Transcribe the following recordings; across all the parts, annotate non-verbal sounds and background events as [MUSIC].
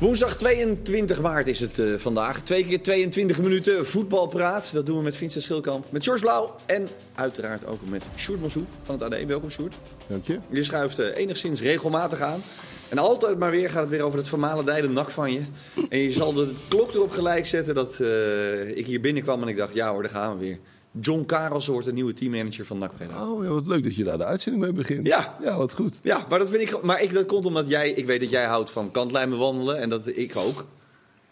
Woensdag 22 maart is het eh, vandaag. Twee keer 22 minuten voetbalpraat. Dat doen we met Vincent Schilkamp, met George Blauw en uiteraard ook met Sjoerd Monsou van het AD. Welkom Sjoerd. Dank je. Je schuift eh, enigszins regelmatig aan. En altijd maar weer gaat het weer over het vermalendijde nak van je. En je zal de klok erop gelijk zetten dat eh, ik hier binnenkwam en ik dacht, ja hoor, daar gaan we weer. John Karels wordt de nieuwe teammanager van NAC Breda. Oh, ja, wat leuk dat je daar de uitzending mee begint. Ja. Ja, wat goed. Ja, maar dat vind ik. Maar ik, dat komt omdat jij. Ik weet dat jij houdt van kantlijnen wandelen en dat ik ook.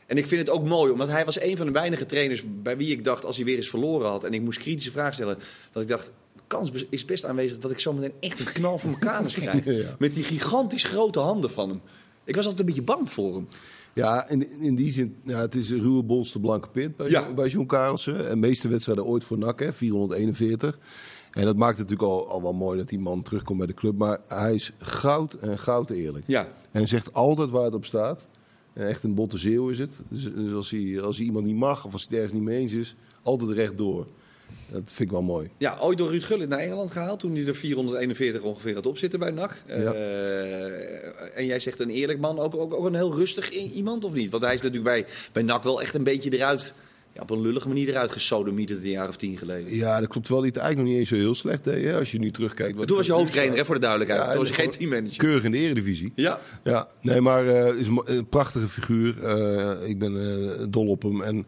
En ik vind het ook mooi, omdat hij was een van de weinige trainers bij wie ik dacht, als hij weer eens verloren had en ik moest kritische vragen stellen, dat ik dacht, kans is best aanwezig dat ik zo meteen echt een knal voor mijn kanus [LAUGHS] krijg. Ja. Met die gigantisch grote handen van hem. Ik was altijd een beetje bang voor hem. Ja, in, in die zin, ja, het is een ruwe bolste blanke pit bij, Ja. bij John Karelsen. En meeste wedstrijden ooit voor NAC, hè, 441. En dat maakt het natuurlijk al, al wel mooi dat die man terugkomt bij de club. Maar hij is goud en goud eerlijk. Ja. En hij zegt altijd waar het op staat. En echt een botte zeeuw is het. Dus, dus als, hij, als hij iemand niet mag of als hij het ergens niet mee eens is, altijd rechtdoor. Dat vind ik wel mooi. Ja, ooit door Ruud Gullit naar Engeland gehaald toen hij er 441 ongeveer had opzitten bij NAC. Ja. Eh, en jij zegt een eerlijk man, ook, ook, ook een heel rustig iemand of niet? Want hij is natuurlijk bij, bij NAC wel echt een beetje eruit, ja, op een lullige manier eruit gesodemieterd een jaar of tien geleden. Ja, dat klopt wel. Die het eigenlijk nog niet eens zo heel slecht deed. Hè, als je nu terugkijkt. wat- Toen was je hoofdtrainer, hè, voor de duidelijkheid. Ja, toen was je en geen teammanager. Keurig in de eredivisie. Ja, Ja, nee, maar eh is een prachtige figuur. Eh, ik ben dol op hem. En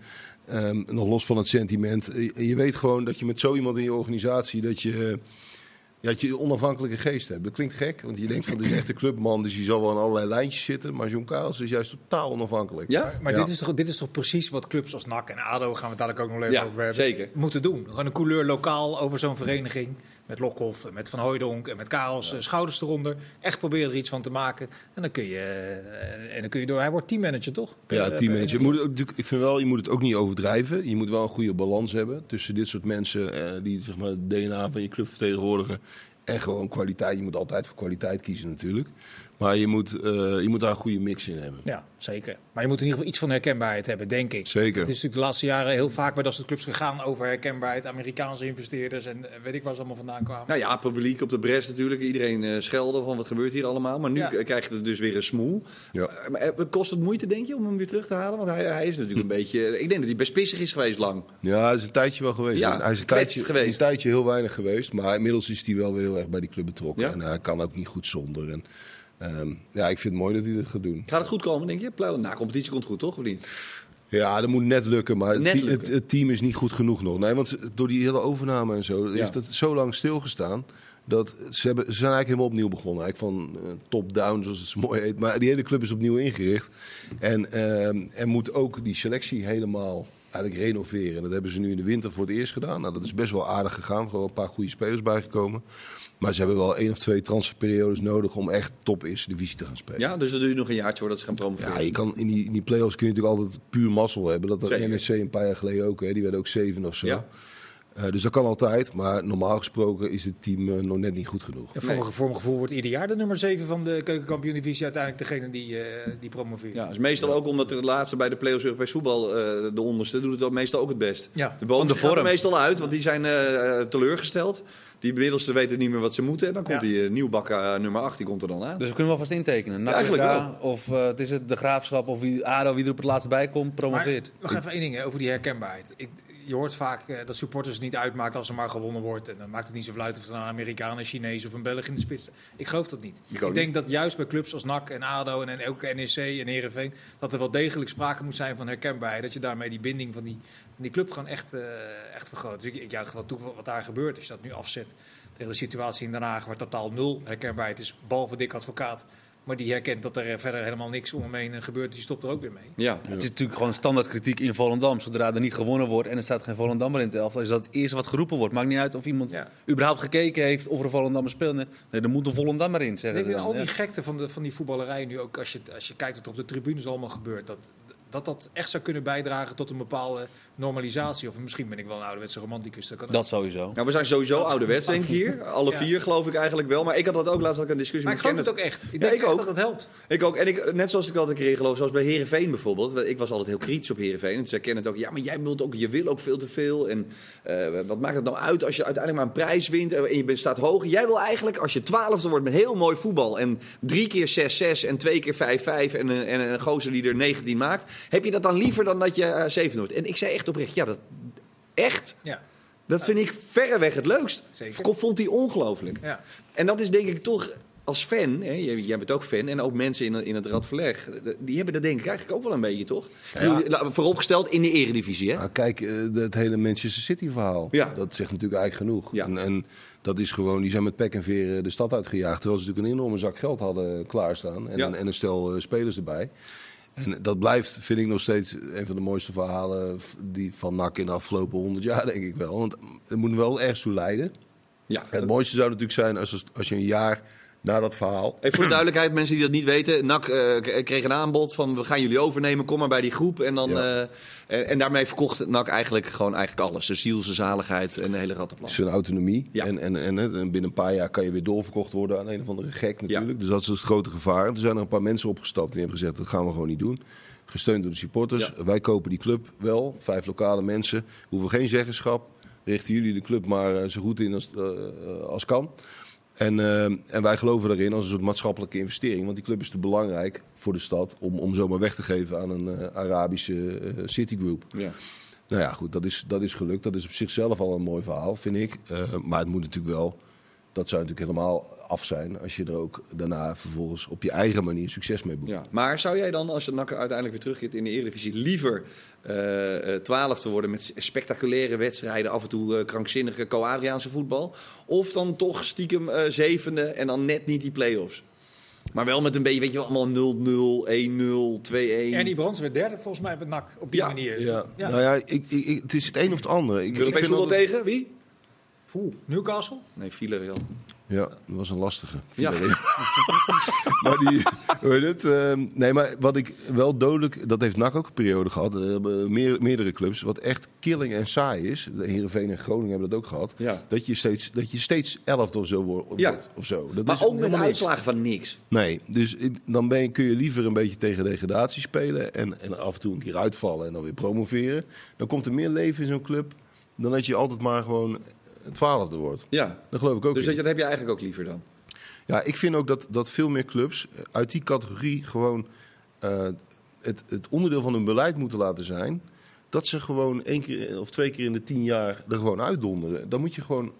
ehm, nog los van het sentiment. eh, je weet gewoon dat je met zo iemand in je organisatie... dat je, ja, dat je een onafhankelijke geest hebt. Dat klinkt gek, want je denkt van... dit is echt een clubman, dus die zal wel aan allerlei lijntjes zitten. Maar John Karels is juist totaal onafhankelijk. ja? Maar Ja. dit, is toch, dit is toch precies wat clubs als NAC en ADO, gaan we het dadelijk ook nog even Ja, over hebben, zeker. moeten doen. Gewoon een couleur lokaal over zo'n vereniging. Met Lokhoff, en met Van Hooijdonk en met Karels, eh, schouders eronder. Echt proberen er iets van te maken. En dan kun je, eh, en dan kun je door. Hij wordt teammanager, toch? Ja, teammanager. moet het ook natuurlijk- Ik vind wel, je moet het ook niet overdrijven. Je moet wel een goede balans hebben tussen dit soort mensen eh, die zeg maar, het DNA van je club vertegenwoordigen. En gewoon kwaliteit. Je moet altijd voor kwaliteit kiezen natuurlijk. Maar je moet, eh, je moet daar een goede mix in hebben. Ja, zeker. Maar je moet in ieder geval iets van herkenbaarheid hebben, denk ik. Zeker. Het is natuurlijk de laatste jaren heel vaak bij dat soort clubs gegaan over herkenbaarheid. Amerikaanse investeerders en eh, weet ik waar ze allemaal vandaan kwamen. Nou ja, publiek op de bres natuurlijk. Iedereen eh schelden van wat gebeurt hier allemaal. Maar nu Ja. k- krijg je er dus weer een smoel. Ja. Maar, kost het moeite, denk je, om hem weer terug te halen? Want hij, hij is natuurlijk een beetje... Ik denk dat hij best pissig is geweest lang. Ja, hij is een tijdje wel geweest. Ja, hij is een tijdje, geweest. een tijdje heel weinig geweest. Maar inmiddels is hij wel weer heel erg bij die club betrokken. Ja? En hij kan ook niet goed zonder. En, ehm, ja, ik vind het mooi dat hij dit gaat doen. Gaat het goed komen, denk je? Plauw- Nou, competitie komt goed, toch? Of niet? Ja, dat moet net lukken, maar het, Net team- lukken. Het, het team is niet goed genoeg nog. Nee, want door die hele overname en zo Ja. is dat zo lang stilgestaan. Dat ze, hebben, ze zijn eigenlijk helemaal opnieuw begonnen. Eigenlijk van eh, top-down, zoals het zo mooi heet. Maar die hele club is opnieuw ingericht. En ehm, er moet ook die selectie helemaal eigenlijk renoveren. Dat hebben ze nu in de winter voor het eerst gedaan. Nou, dat is best wel aardig gegaan. Gewoon een paar goede spelers bijgekomen. Maar ze hebben wel één of twee transferperiodes nodig om echt top eerste divisie te gaan spelen. Ja, dus dat duurt nog een jaartje voordat ze gaan promoveren. Ja, je kan in die, in die play-offs kun je natuurlijk altijd puur mazzel hebben. Dat Zeker. NEC een paar jaar geleden ook. Hè. Die werden ook zeven of zo. Ja. Eh, dus dat kan altijd. Maar normaal gesproken is het team eh, nog net niet goed genoeg. Ja, voor, mijn, voor mijn gevoel wordt ieder jaar de nummer 7 van de keukenkampioen-divisie uiteindelijk degene die, eh, die promoveert. Ja, is meestal ook omdat de laatste bij de play-offs Europees voetbal, eh, de onderste, doet het ook meestal ook het best. Ja. De bovenste gaat er meestal uit, want die zijn eh, teleurgesteld. Die middelste weten niet meer wat ze moeten. En dan komt Ja. die uh, nieuwbakker nummer 8, die komt er dan aan. Dus we kunnen wel vast intekenen. NAC eigenlijk Breda, Of eh, het is het de graafschap of wie, ADO, wie er op het laatste bij komt, Maar promoveert. nog even één ding hè, over die herkenbaarheid. Ik, je hoort vaak eh, dat supporters het niet uitmaakt als er maar gewonnen wordt. En dan maakt het niet zoveel uit of het een Amerikaan, een Chinees of een Belg in de spits. Ik geloof dat niet. Ik denk dat juist bij clubs als NAC en ADO en, en ook NEC en Heerenveen... dat er wel degelijk sprake moet zijn van herkenbaarheid. Dat je daarmee die binding van die, van die club gewoon echt, eh, echt vergroot. Dus ik, ik juich wel toe wat daar gebeurt. Als je dat nu afzet tegen de situatie in Den Haag... waar totaal nul herkenbaarheid is, behalve dik advocaat... Maar die herkent dat er verder helemaal niks om hem heen gebeurt. Dus die stopt er ook weer mee. Ja. Het is natuurlijk gewoon standaard kritiek in Volendam. Zodra er niet gewonnen wordt en er staat geen Volendammer in het elftal, is dat het eerste wat geroepen wordt. Maakt niet uit of iemand Ja. überhaupt gekeken heeft of er een Volendammer speelt. Nee, er moet een Volendammer in, zeggen ze dan. al die Ja. gekte van, de, van die voetballerij nu ook, als je, als je kijkt wat er op de tribunes allemaal gebeurt, dat, dat dat echt zou kunnen bijdragen tot een bepaalde normalisatie. Of misschien ben ik wel een ouderwetse romanticus. Dat kan. Dat sowieso. Nou, we zijn sowieso ouderwets, denk ik hier. Alle Ja. vier geloof ik eigenlijk wel. Maar ik had dat ook laatst had ik een discussie maar ik met geloof het ook echt. Ik Ja, denk ik echt ook. dat dat helpt. Ik ook. En ik, net zoals ik dat een keer in geloof, zoals bij Herenveen bijvoorbeeld. Ik was altijd heel kritisch op Herenveen. En toen zei Kenneth ook, ja, maar jij wilt ook, je wil ook veel te veel. En eh, wat maakt het nou uit als je uiteindelijk maar een prijs wint en je bent- staat hoog. Jij wil eigenlijk, als je twaalfde wordt met heel mooi voetbal en drie keer 6-6 en twee keer 5-5 en een, en een gozer die er 19 maakt, heb je dat dan liever dan dat je eh, zevende wordt? En ik zei echt oprecht, ja, dat echt. Ja. Dat vind ik verreweg het leukst. Zeker. Ik vond hij ongelooflijk. Ja. En dat is denk ik toch als fan, hè, jij, bent ook fan, en ook mensen in, in het Radverleg, die hebben dat denk ik eigenlijk ook wel een beetje, toch? Nu, la- Vooropgesteld in de eredivisie, hè? Nou, kijk, eh, het hele Manchester City verhaal. Ja. Dat zegt natuurlijk eigenlijk genoeg. Ja. En, en dat is gewoon, die zijn met pek en veer eh, de stad uitgejaagd. Terwijl ze natuurlijk een enorme zak geld hadden klaarstaan. En, Ja. een, en een stel eh, spelers erbij. En dat blijft, vind ik nog steeds een van de mooiste verhalen die van NAC in de afgelopen honderd jaar, denk ik wel. Want het moet wel ergens toe leiden. Ja. Het mooiste zou natuurlijk zijn als, als je een jaar na dat verhaal Even voor de duidelijkheid, mensen die dat niet weten. NAC eh, kreeg een aanbod van we gaan jullie overnemen, kom maar bij die groep. En, dan, Ja. eh, en, en daarmee verkocht NAC eigenlijk gewoon eigenlijk alles. De ziel, zijn zaligheid en de hele rattenplan. zijn autonomie. Ja. En, en, en, en binnen een paar jaar kan je weer doorverkocht worden aan een of andere gek natuurlijk. Dus dat is het grote gevaar. Toen zijn er een paar mensen opgestapt die hebben gezegd dat gaan we gewoon niet doen. Gesteund door de supporters. Wij kopen die club wel. Vijf lokale mensen. Hoeven geen zeggenschap. Richten jullie de club maar eh, zo goed in als, als kan. En, eh, en wij geloven erin als een soort maatschappelijke investering. Want die club is te belangrijk voor de stad om, om zomaar weg te geven aan een eh, Arabische eh, citigroup. Ja. Nou ja, goed, dat is, dat is gelukt. Dat is op zichzelf al een mooi verhaal, vind ik. Maar het moet natuurlijk wel, dat zou natuurlijk helemaal af zijn als je er ook daarna vervolgens op je eigen manier succes mee boekt. Ja. Maar zou jij dan, als de NAC uiteindelijk weer terugkeert in de Eredivisie, liever eh eh, twaalfde worden met spectaculaire wedstrijden, af en toe eh, krankzinnige Co-Adriaanse voetbal? Of dan toch stiekem eh, zevende en dan net niet die play-offs? Maar wel met een beetje, weet je wel, allemaal 0-0, 1-0, 2-1. Ernie Brands werd derde volgens mij met NAC op die Ja. manier. Ja. Ja. Nou ja, ik, ik, ik- het is het een of het andere. Ik, ik Europees vind voetbal altijd- tegen? Wie? Oeh, Newcastle? Nee, Villarreal. Ja, dat was een lastige. Ja. [LAUGHS] maar die, hoe heet het? ehm, nee, maar wat ik wel dodelijk, dat heeft NAC ook een periode gehad. Er meer, meerdere clubs, wat echt killing en saai is. De Heerenveen en Groningen hebben dat ook gehad. Ja. Dat je steeds, dat je steeds elfde of zo wordt. Ja. Of zo. Dat Maar is ook met uitslagen van niks. Nee, dus dan ben je, kun je liever een beetje tegen degradatie spelen. En, en af en toe een keer uitvallen en dan weer promoveren. Dan komt er meer leven in zo'n club. Dan dat je altijd maar gewoon twaalfde wordt. Ja. Dat geloof ik ook Dus dat, dat heb je eigenlijk ook liever dan. Ja, ik vind ook dat, dat veel meer clubs eh, uit die categorie gewoon eh, het, het onderdeel van hun beleid moeten laten zijn. Dat ze gewoon één keer of twee keer in de tien jaar er gewoon uitdonderen. Dan moet je gewoon.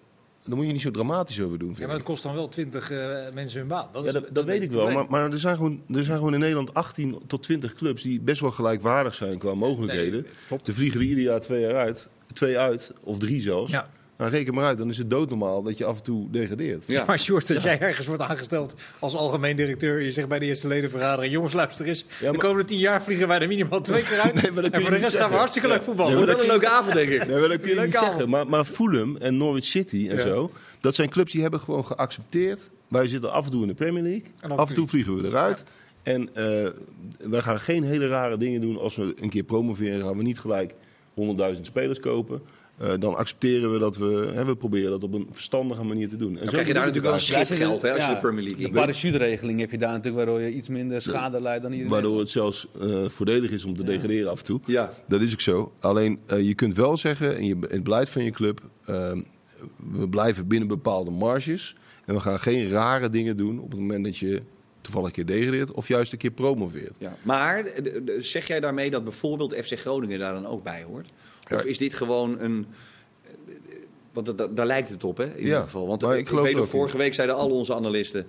Dan moet je niet zo dramatisch over doen. Ja, maar dat kost dan wel twintig eh, mensen hun baan. Dat, Ja, is, dat, dat weet ik het wel. Maar, maar er, zijn gewoon, er zijn gewoon in Nederland 18 tot 20 clubs die best wel gelijkwaardig zijn qua mogelijkheden. Nee. Er vliegen er ieder jaar twee, jaar uit, twee uit, of drie zelfs. Ja. Nou, reken maar uit, dan is het doodnormaal dat je af en toe degradeert. Ja. [LAUGHS] Maar Sjoerd, als jij ergens wordt aangesteld als algemeen directeur... je zegt bij de eerste ledenvergadering... jongens, luister eens, de maar- komende tien jaar vliegen wij er minimaal twee keer uit. [LAUGHS] Nee, maar dat kun en voor de rest gaan we hartstikke leuk voetballen. Wordt wel een leuke avond, denk ik. Nee, maar dat kun je niet avond. zeggen. Maar, maar Fulham en Norwich City en Ja. zo, dat zijn clubs die hebben gewoon geaccepteerd. Wij zitten af en toe in de Premier League. En af en toe vliegen we eruit. En eh, wij gaan geen hele rare dingen doen. Als we een keer promoveren, gaan we niet gelijk 100.000 spelers kopen. Eh, dan accepteren we dat we, hè, we proberen dat op een verstandige manier te doen. En Dan krijg je daar natuurlijk wel een schip geld hè, als je de Premier League Een in parachuteregeling heb je daar natuurlijk, waardoor je iets minder schade leidt dan hier in Waardoor het zelfs eh, voordelig is om te degraderen af en toe. Ja. Dat is ook zo. Alleen eh, je kunt wel zeggen, in, je, in het beleid van je club, eh, we blijven binnen bepaalde marges. En we gaan geen rare dingen doen op het moment dat je toevallig een keer degradeert of juist een keer promoveert. Ja. Maar de- de- zeg jij daarmee dat bijvoorbeeld FC Groningen daar dan ook bij hoort? Of is dit gewoon een... Want dat- dat- daar lijkt het op, hè? In Ja, ieder geval. Want maar ik ik, geloof weet nog, ook in. vorige week zeiden al onze analisten...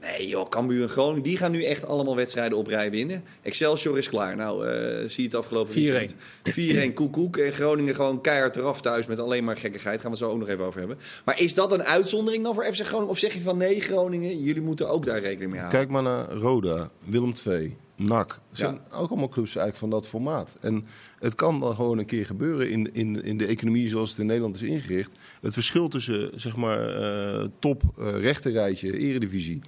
Nee joh, Cambuur en Groningen, die gaan nu echt allemaal wedstrijden op rij winnen. Excelsior is klaar. Nou, eh, zie je het afgelopen 4-1. weekend. 4-1 koekoek. En Groningen gewoon keihard eraf thuis met alleen maar gekkigheid. Gaan we het zo ook nog even over hebben. Maar is dat een uitzondering dan voor FC Groningen? Of zeg je van nee, Groningen, jullie moeten ook daar rekening mee houden? Kijk maar naar Roda, Willem II, NAC. Zijn ook allemaal clubs eigenlijk van dat formaat. En het kan dan gewoon een keer gebeuren in, in, in de economie zoals het in Nederland is ingericht. Het verschil tussen zeg maar, eh, top, eh rechterrijtje, eredivisie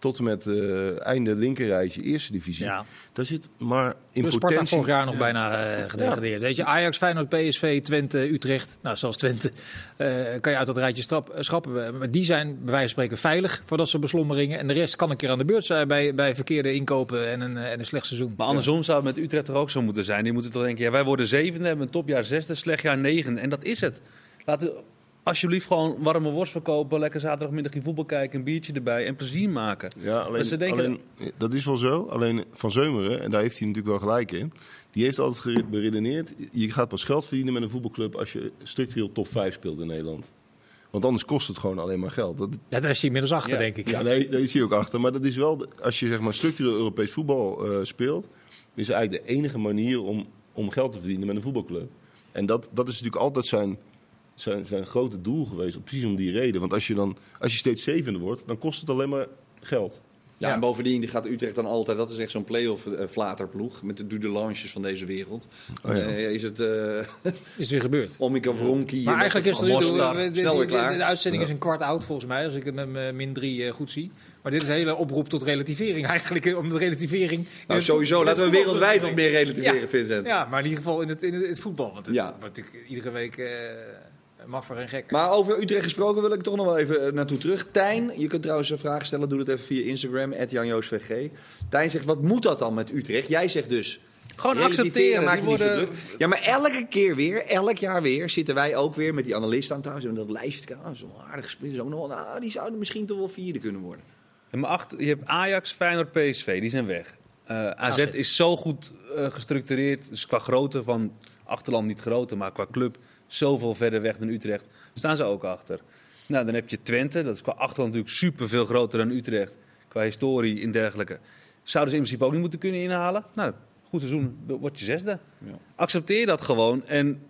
tot en met eh, einde linkerrijtje eerste divisie. Ja. Daar zit maar in Plus Sparta potentie... vorig jaar nog bijna eh, gedegradeerd. Weet je, Ajax, Feyenoord, PSV, Twente, Utrecht. Nou, zelfs Twente eh, kan je uit dat rijtje strap, schrappen. Maar die zijn bij wijze van spreken veilig voor dat soort beslommeringen. En de rest kan een keer aan de beurt zijn bij, bij verkeerde inkopen en een, en een slecht seizoen. Maar andersom zou het met Utrecht toch ook zo moeten zijn. Die moeten toch denken, ja, wij worden zevende, hebben een topjaar zesde, slecht jaar negen. En dat is het. Laten we alsjeblieft gewoon warme worst verkopen, lekker zaterdagmiddag in voetbal kijken, een biertje erbij en plezier maken. Ja, alleen, Dat ze denken- alleen, dat is wel zo. Alleen Van Zeumeren, en daar heeft hij natuurlijk wel gelijk in... die heeft altijd beredeneerd... je gaat pas geld verdienen met een voetbalclub... als je structureel top 5 speelt in Nederland. Want anders kost het gewoon alleen maar geld. Dat, Ja, daar is hij inmiddels achter, Ja. denk ik. ja, nee, daar is hij ook achter. Maar dat is wel, de- als je zeg maar structureel Europees voetbal eh, speelt... is het eigenlijk de enige manier om, om geld te verdienen met een voetbalclub. En dat, dat is natuurlijk altijd zijn, zijn, zijn grote doel geweest. Precies om die reden. Want als je, dan, als je steeds zevende wordt, dan kost het alleen maar geld. Ja, Ja. en bovendien die gaat Utrecht dan altijd, dat is echt zo'n play-off eh, flaterploeg met de Dudelanges van deze wereld. Oh ja. Eh, is het eh Is het weer gebeurd. Omika Vronki. Maar en eigenlijk is het, de, de, de- de- de uitzending is een kwart oud volgens mij, als ik het met mijn min drie eh, goed zie. Maar dit is een hele oproep tot relativering eigenlijk, eh, omdat relativering... in Nou, het sowieso. Laten we wereldwijd wat meer relativeren, Ja. Vincent. Ja, maar in ieder geval in het, in het, het voetbal. Want het Ja. wordt natuurlijk iedere week eh maffer en gek. Maar over Utrecht gesproken wil ik toch nog wel even eh, naartoe terug. Tijn, je kunt trouwens een vraag stellen. Doe dat even via Instagram, @janjoosvg. Tijn zegt, wat moet dat dan met Utrecht? Jij zegt dus... Gewoon accepteren. maak je niet zo worden, druk. Ja, maar elke keer weer, elk jaar weer, zitten wij ook weer met die analisten aan tafel. En dat lijstje, ah, zo'n aardig split. Zo nog, nou, die zouden misschien toch wel vierde kunnen worden. En maar acht, je hebt Ajax, Feyenoord, PSV, die zijn weg. Eh, AZ, AZ. is zo goed eh, gestructureerd, dus qua grootte van achterland niet groter, maar qua club zoveel verder weg dan Utrecht, staan ze ook achter. Nou, dan heb je Twente, dat is qua achterland natuurlijk super veel groter dan Utrecht, qua historie en dergelijke. Zouden ze in principe ook niet moeten kunnen inhalen? Nou, goed seizoen, word je zesde. Ja. Accepteer dat gewoon en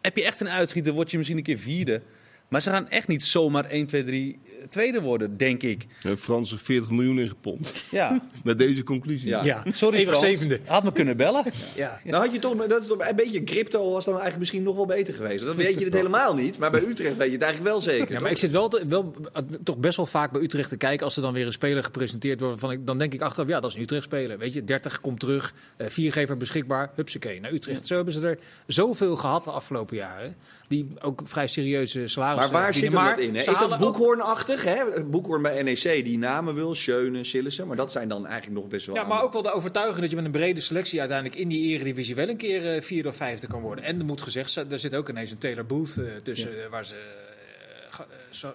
heb je echt een uitschieter, word je misschien een keer vierde. Maar ze gaan echt niet zomaar 1, 2, 3 tweede worden, denk ik. Frans er 40 miljoen in gepompt. Ja, [LAUGHS] Met deze conclusie. Ja. ja, sorry Eeuwig Frans. zevende. Had me kunnen bellen. Ja. Nou had je toch, dat is toch een beetje crypto was dan eigenlijk misschien nog wel beter geweest. Dan weet je het [LAUGHS] helemaal niet. Maar bij Utrecht weet je het eigenlijk wel zeker. Ja, maar ik zit wel, te- wel eh, toch best wel vaak bij Utrecht te kijken als er dan weer een speler gepresenteerd wordt. Van, ik- dan denk ik achteraf, ja, dat is een Utrecht speler. Weet je, 30 komt terug, eh, viergever beschikbaar, hupsakee, naar Utrecht. Zo hebben ze er zoveel gehad de afgelopen jaren. Die ook vrij serieuze salarissen Maar waar zit dat in? Hè? Is dat boekhoornachtig? Hè? Boekhoorn bij NEC die namen wil, Schöne, Sillissen. Maar dat zijn dan eigenlijk nog best wel... Ja, maar ook wel de overtuiging dat je met een brede selectie uiteindelijk in die eredivisie wel een keer eh, vierde of vijfde kan worden. En er moet gezegd zijn, er zit ook ineens een Taylor Booth eh, tussen, eh, waar ze,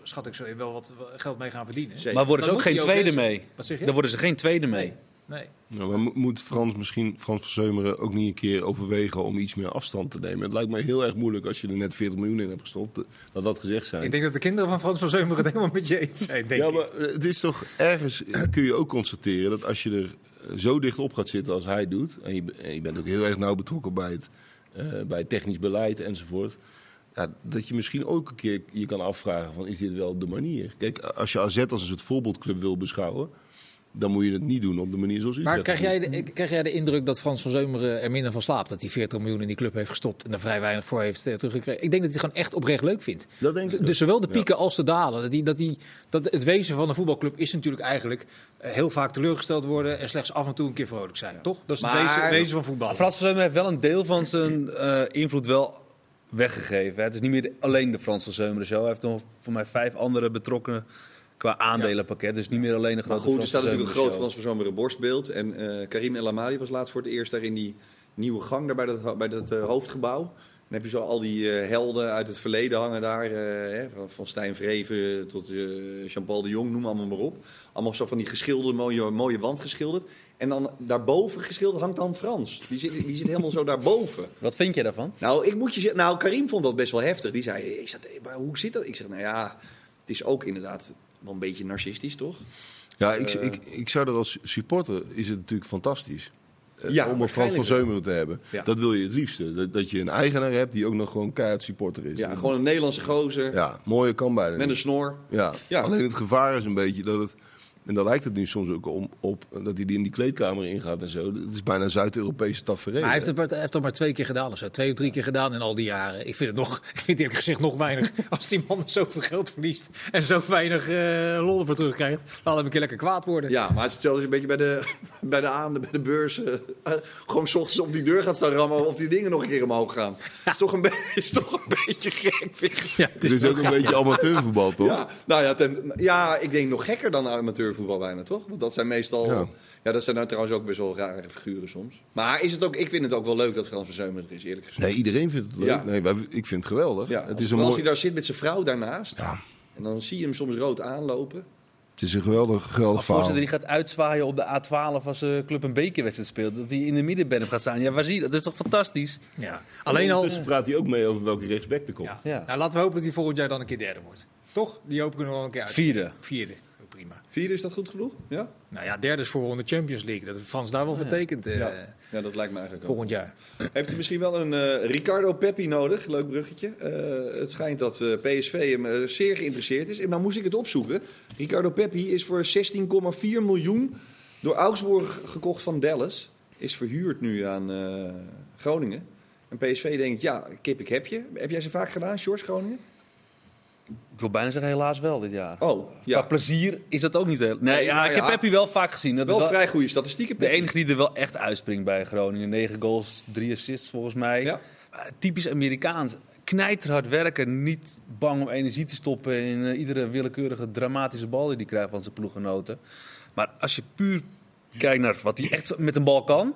schat ik zo, wel wat geld mee gaan verdienen. Zeker. Maar worden ze ook geen tweede mee? Wat zeg je? Dan worden ze geen tweede mee. Nee. Nee. Nou, maar mo- moet Frans misschien, Frans van Zeumeren, ook niet een keer overwegen om iets meer afstand te nemen? Het lijkt mij heel erg moeilijk als je er net 40 miljoen in hebt gestopt, eh, dat dat gezegd zijn. Ik denk dat de kinderen van Frans van Zeumeren het helemaal met je eens zijn, denk ja, ik. maar eh, het is toch ergens kun je ook constateren dat als je er eh, zo dicht op gaat zitten als hij doet, en je, be- en je bent ook heel erg nauw betrokken bij het, eh, bij technisch beleid enzovoort, ja, dat je misschien ook een keer je kan afvragen van is dit wel de manier? Kijk, als je AZ als een soort voorbeeldclub wil beschouwen, dan moet je het niet doen op de manier zoals Utrecht Maar krijg het jij, de, krijg jij de indruk dat Frans van Zeumeren er minder van slaapt? Dat hij 40 miljoen in die club heeft gestopt en er vrij weinig voor heeft eh, teruggekregen? Ik denk dat hij het gewoon echt oprecht leuk vindt. Dat denk ik. Dus zowel de Ja. pieken als de dalen. Dat, die, dat, die, dat het wezen van een voetbalclub is natuurlijk eigenlijk eh, heel vaak teleurgesteld worden en slechts af en toe een keer vrolijk zijn. Toch? Dat is het wezen, wezen van voetbal. Frans van Zeumer heeft wel een deel van zijn eh, invloed wel weggegeven. hè. Het is niet meer de- alleen de Frans van Zeumer show. Hij heeft nog voor mij vijf andere betrokkenen qua aandelenpakket. Dus niet meer alleen Maar grote goed, er staat natuurlijk een groot Frans van Zomeren borstbeeld. En eh, Karim El Amadi was laatst voor het eerst daar in die nieuwe gang daar bij dat, bij dat eh, hoofdgebouw. Dan heb je zo al die eh, helden uit het verleden hangen daar. hè, van, van Stijn Vreven tot Jean-Paul de Jong, noem allemaal maar op. Allemaal zo van die geschilderde, mooie, mooie wand geschilderd. En dan daarboven geschilderd hangt dan Frans. Die zit, die zit helemaal zo daarboven. [LAUGHS] Wat vind jij daarvan? Nou, ik moet je zeggen, nou, Karim vond dat best wel heftig. Die zei, is dat, maar hoe zit dat? Ik zeg, nou ja, het is ook inderdaad wel een beetje narcistisch, toch? Ja, ik, Eh. ik, ik zou er als supporter is het natuurlijk fantastisch. eh, Ja, om een Frans van. Zeumeren te hebben. Ja. Dat wil je het liefste. Dat, dat je een eigenaar hebt die ook nog gewoon keihard supporter is. Ja, gewoon een Nederlandse gozer Ja, mooie kan bijna met een snor. Ja. Ja. alleen het gevaar is een beetje dat het En daar lijkt het nu soms ook om, op dat hij die in die kleedkamer ingaat en zo. Het is bijna een Zuid-Europese tafereel. Maar hij heeft het, maar, hij heeft het maar twee keer gedaan of zo. Twee of drie keer gedaan in al die jaren. Ik vind het nog, [LAUGHS] ik vind eerlijk gezegd nog weinig. [LAUGHS] Als die man zoveel geld verliest en zo weinig eh lol ervoor terugkrijgt, laat hem een keer lekker kwaad worden. Ja, maar het is hetzelfde als je een beetje bij de, [LAUGHS] bij de aan, bij de beurs. eh, eh, gewoon 's ochtends op die deur gaat staan rammen of die dingen nog een keer omhoog gaan. is, toch een be- is toch een beetje gek, vind ik. Ja, het Het is ook een beetje amateurvoetbal, toch? Ja, nou ja, ten- ja, ik denk nog gekker dan amateurvoetbal bijna, toch? Want dat zijn meestal... Ja. Ja. dat zijn nou trouwens ook best wel rare figuren soms. Maar is het ook, ik vind het ook wel leuk dat Frans van Zeumer er is, eerlijk gezegd. Nee, iedereen vindt het leuk. Ja. Nee, wij- ik vind het geweldig. Ja, het, als, is een vooral als mooi, hij daar zit met zijn vrouw daarnaast. Ja. En dan zie je hem soms rood aanlopen. het is een geweldig, geweldig Als verhaal. voorzitter die gaat uitzwaaien op de A12 als de club een bekerwedstrijd speelt. Dat hij in de middenberm gaat staan. Ja, waar zie je dat? Dat is toch fantastisch? Ja. Alleen al. Ondertussen praat hij ook mee over welke rechtsback er komt. Ja. Ja. Nou, laten we hopen dat hij volgend jaar dan een keer derde wordt. Toch? Die hopen we nog wel een keer uit. Vierde. Vierde. Prima. Vierde, is dat goed genoeg? Ja? Nou ja, derde is voor de Champions League. Dat heeft Frans daar wel vertekend eh, Ja. Ja, dat lijkt me eigenlijk ook. volgend jaar. Heeft hij misschien wel een eh, Ricardo Peppi nodig? Leuk bruggetje. Eh, het schijnt dat eh, PSV hem zeer geïnteresseerd is. En nou moest ik het opzoeken. Ricardo Peppi is voor 16,4 miljoen door Augsburg gekocht van Dallas. Is verhuurd nu aan eh, Groningen. En PSV denkt, ja, kip ik heb je. Heb jij ze vaak gedaan, George Groningen? Ik wil bijna zeggen helaas wel dit jaar. Oh, Qua ja. plezier is dat ook niet heel... Nee, Nee, ja, ik heb ja. Peppi wel vaak gezien. Dat is Wel wel vrij goede statistieken. de enige die er wel echt uitspringt bij Groningen. 9 goals, 3 assists volgens mij. Ja. Maar Typisch Amerikaans. Knijterhard werken, niet bang om energie te stoppen in eh, iedere willekeurige dramatische bal die hij krijgt van zijn ploeggenoten. Maar als je puur kijkt naar wat hij echt met een bal kan,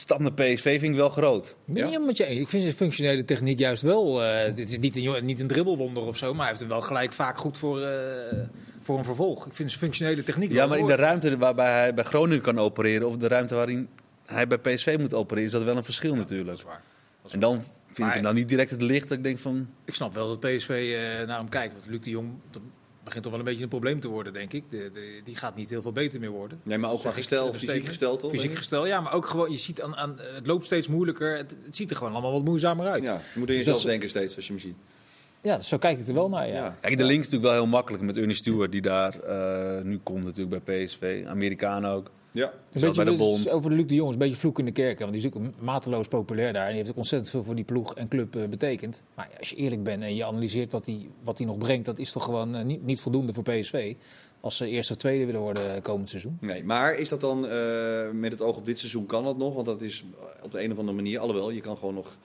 stap naar PSV vind ik wel groot. Niet met je eens. Ik vind zijn functionele techniek juist wel. eh, dit is niet een, niet een dribbelwonder of zo, maar hij heeft hem wel gelijk vaak goed voor, eh, voor een vervolg. Ik vind zijn functionele techniek Ja, wel maar in de ruimte waarbij hij bij Groningen kan opereren of de ruimte waarin hij bij PSV moet opereren, is dat wel een verschil Dat natuurlijk. is waar. Dat is En dan vind Maar- ik hem dan niet direct het licht dat ik denk van... Ik snap wel dat PSV eh, naar hem kijkt. Want Luc de Jong dat begint toch wel een beetje een probleem te worden, denk ik. De, de- die gaat niet heel veel beter meer worden. Nee, maar ook qua gestel, fysiek besteding. gestel toch? Fysiek gestel, ja. Maar ook gewoon, je ziet aan, aan, het loopt steeds moeilijker. Het, het ziet er gewoon allemaal wat moeizamer uit. Ja, Ja, je moet in Dus jezelf denken steeds als je hem ziet. dus zo kijk ik er wel naar, ja. Ja. Kijk, de link is natuurlijk wel heel makkelijk met Ernie Stewart die daar eh, nu komt natuurlijk bij PSV. Amerikaan ook. Ja. Een Zat bij de beetje, Bond. over de Luc de Jong is een beetje vloek in de kerk. hè, Want die is ook mateloos populair daar. En die heeft ook ontzettend veel voor die ploeg en club eh, betekend. Maar ja, als je eerlijk bent en je analyseert wat hij wat nog brengt... dat is toch gewoon eh, niet, niet voldoende voor PSV. Als ze eerste of tweede willen worden eh, komend seizoen. Nee, maar is dat dan met het oog op dit seizoen kan dat nog? Want dat is op de een of andere manier, alhoewel, je kan gewoon nog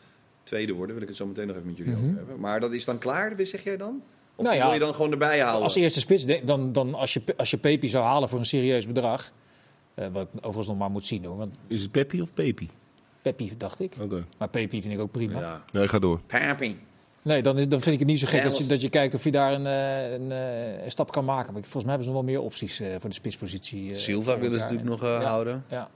tweede worden. Wil ik het zo meteen nog even met jullie Mhm. over hebben. Maar dat is dan klaar, zeg jij dan? Of Nou ja, wil je dan gewoon erbij houden? Als eerste spits, de- dan, dan als, je, als je Pepi zou halen voor een serieus bedrag... eh, wat ik overigens nog maar moet zien hoor. Want Is het Peppi of Pepi? Pepi dacht ik. Oké. Maar Pepi vind ik ook prima. Ja. Nee, ga door. Papi. Nee, dan, is, dan vind ik het niet zo gek dat je, dat je kijkt of je daar een, eh, een, eh, een stap kan maken. Maar volgens mij hebben ze nog wel meer opties eh, voor de spitspositie. eh, Silva willen ze natuurlijk nog eh, Ja. houden. Ja.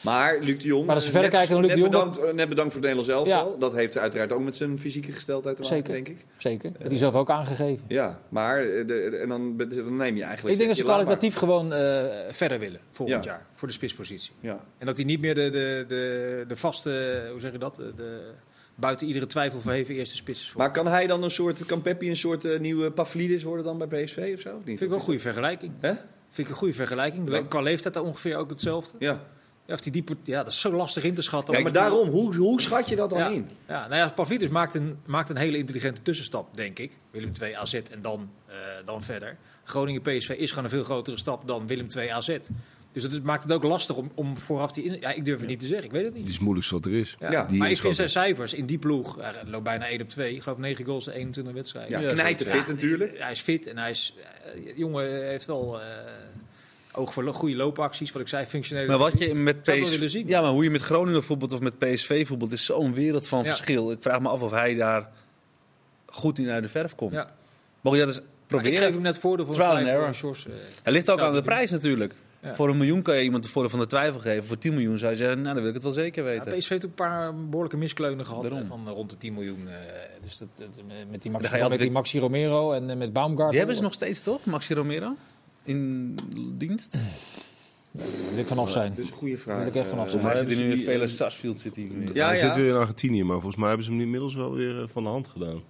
Maar Luc de Jong, Maar als eh, verder kijken dan Luc net de Jong, bedankt, eh, net bedankt voor het Nederlands elftal. Dat heeft uiteraard ook met zijn fysieke gesteldheid te maken, Zeker. denk ik. Zeker. Dat hij zelf ook aangegeven. Ja, maar eh, de, en dan, dan neem je eigenlijk... Ik denk dat ze kwalitatief gewoon eh, verder willen volgend Ja. jaar voor de spitspositie. Ja. En dat hij niet meer de, de, de, de vaste, hoe zeg je dat, de, buiten iedere twijfel verheven eerste spits is. Voor. Maar kan hij dan een soort, kan Peppi een soort eh, nieuwe Pavlidis worden dan bij PSV of zo? Of niet? vind ik wel een goede vergelijking. Hè? Vind ik een goede vergelijking. Ja. Qua leeftijd daar ongeveer ook hetzelfde. Ja. Ja, of die diepe, ja, dat is zo lastig in te schatten. Kijk, maar daarom, hoe, hoe schat je dat dan ja. in? Ja, nou ja, Pavlidis maakt een, maakt een hele intelligente tussenstap, denk ik. Willem 2 AZ en dan, eh, dan verder. Groningen PSV is gewoon een veel grotere stap dan Willem 2 AZ. Dus dat is- maakt het ook lastig om, om vooraf die... In, ja, ik durf het niet te zeggen, ik weet het niet. Die is het moeilijkste wat er is. Ja. Ja, die maar ik vind zijn cijfers in die ploeg, hij loopt bijna 1 op 2. Ik geloof 9 goals in 21 wedstrijden. Ja, Ja, knijten fit natuurlijk. Hij is fit en hij is... eh, jongen heeft wel eh, oog voor goede loopacties. Wat ik zei, functionele... Maar wat je met zien. Ja, maar hoe je met Groningen voetbalt of met PSV voetbalt is zo'n wereld van Ja. verschil. Ik vraag me af of hij daar goed in uit de verf komt. Ja. Mogen jij dus Maar ik geef proberen? hem net voordeel voor Trial and twijfel. error. Sjors, eh, Het ligt ook aan de doen. prijs natuurlijk. Ja. Voor een miljoen kan je iemand de voordeel van de twijfel geven. Voor 10 miljoen zou je zeggen, nou dan wil ik het wel zeker Ja, weten. PSV heeft ook een paar behoorlijke miskleunen gehad eh, van eh, rond de 10 miljoen. eh, dus dat, dat- met, die Maxi, met die Romero en eh, met Baumgart. Die hebben ze nog steeds toch, Maxi Romero? In dienst? Daar wil ik vanaf zijn. Dat is een goede vraag. Daar wil ik echt vanaf Eh, zijn. Zit hij hebben nu in Vele Sarsfield zit hij. Ja, hij ja. zit weer in Argentinië, maar volgens mij hebben ze hem inmiddels wel weer eh, van de hand gedaan.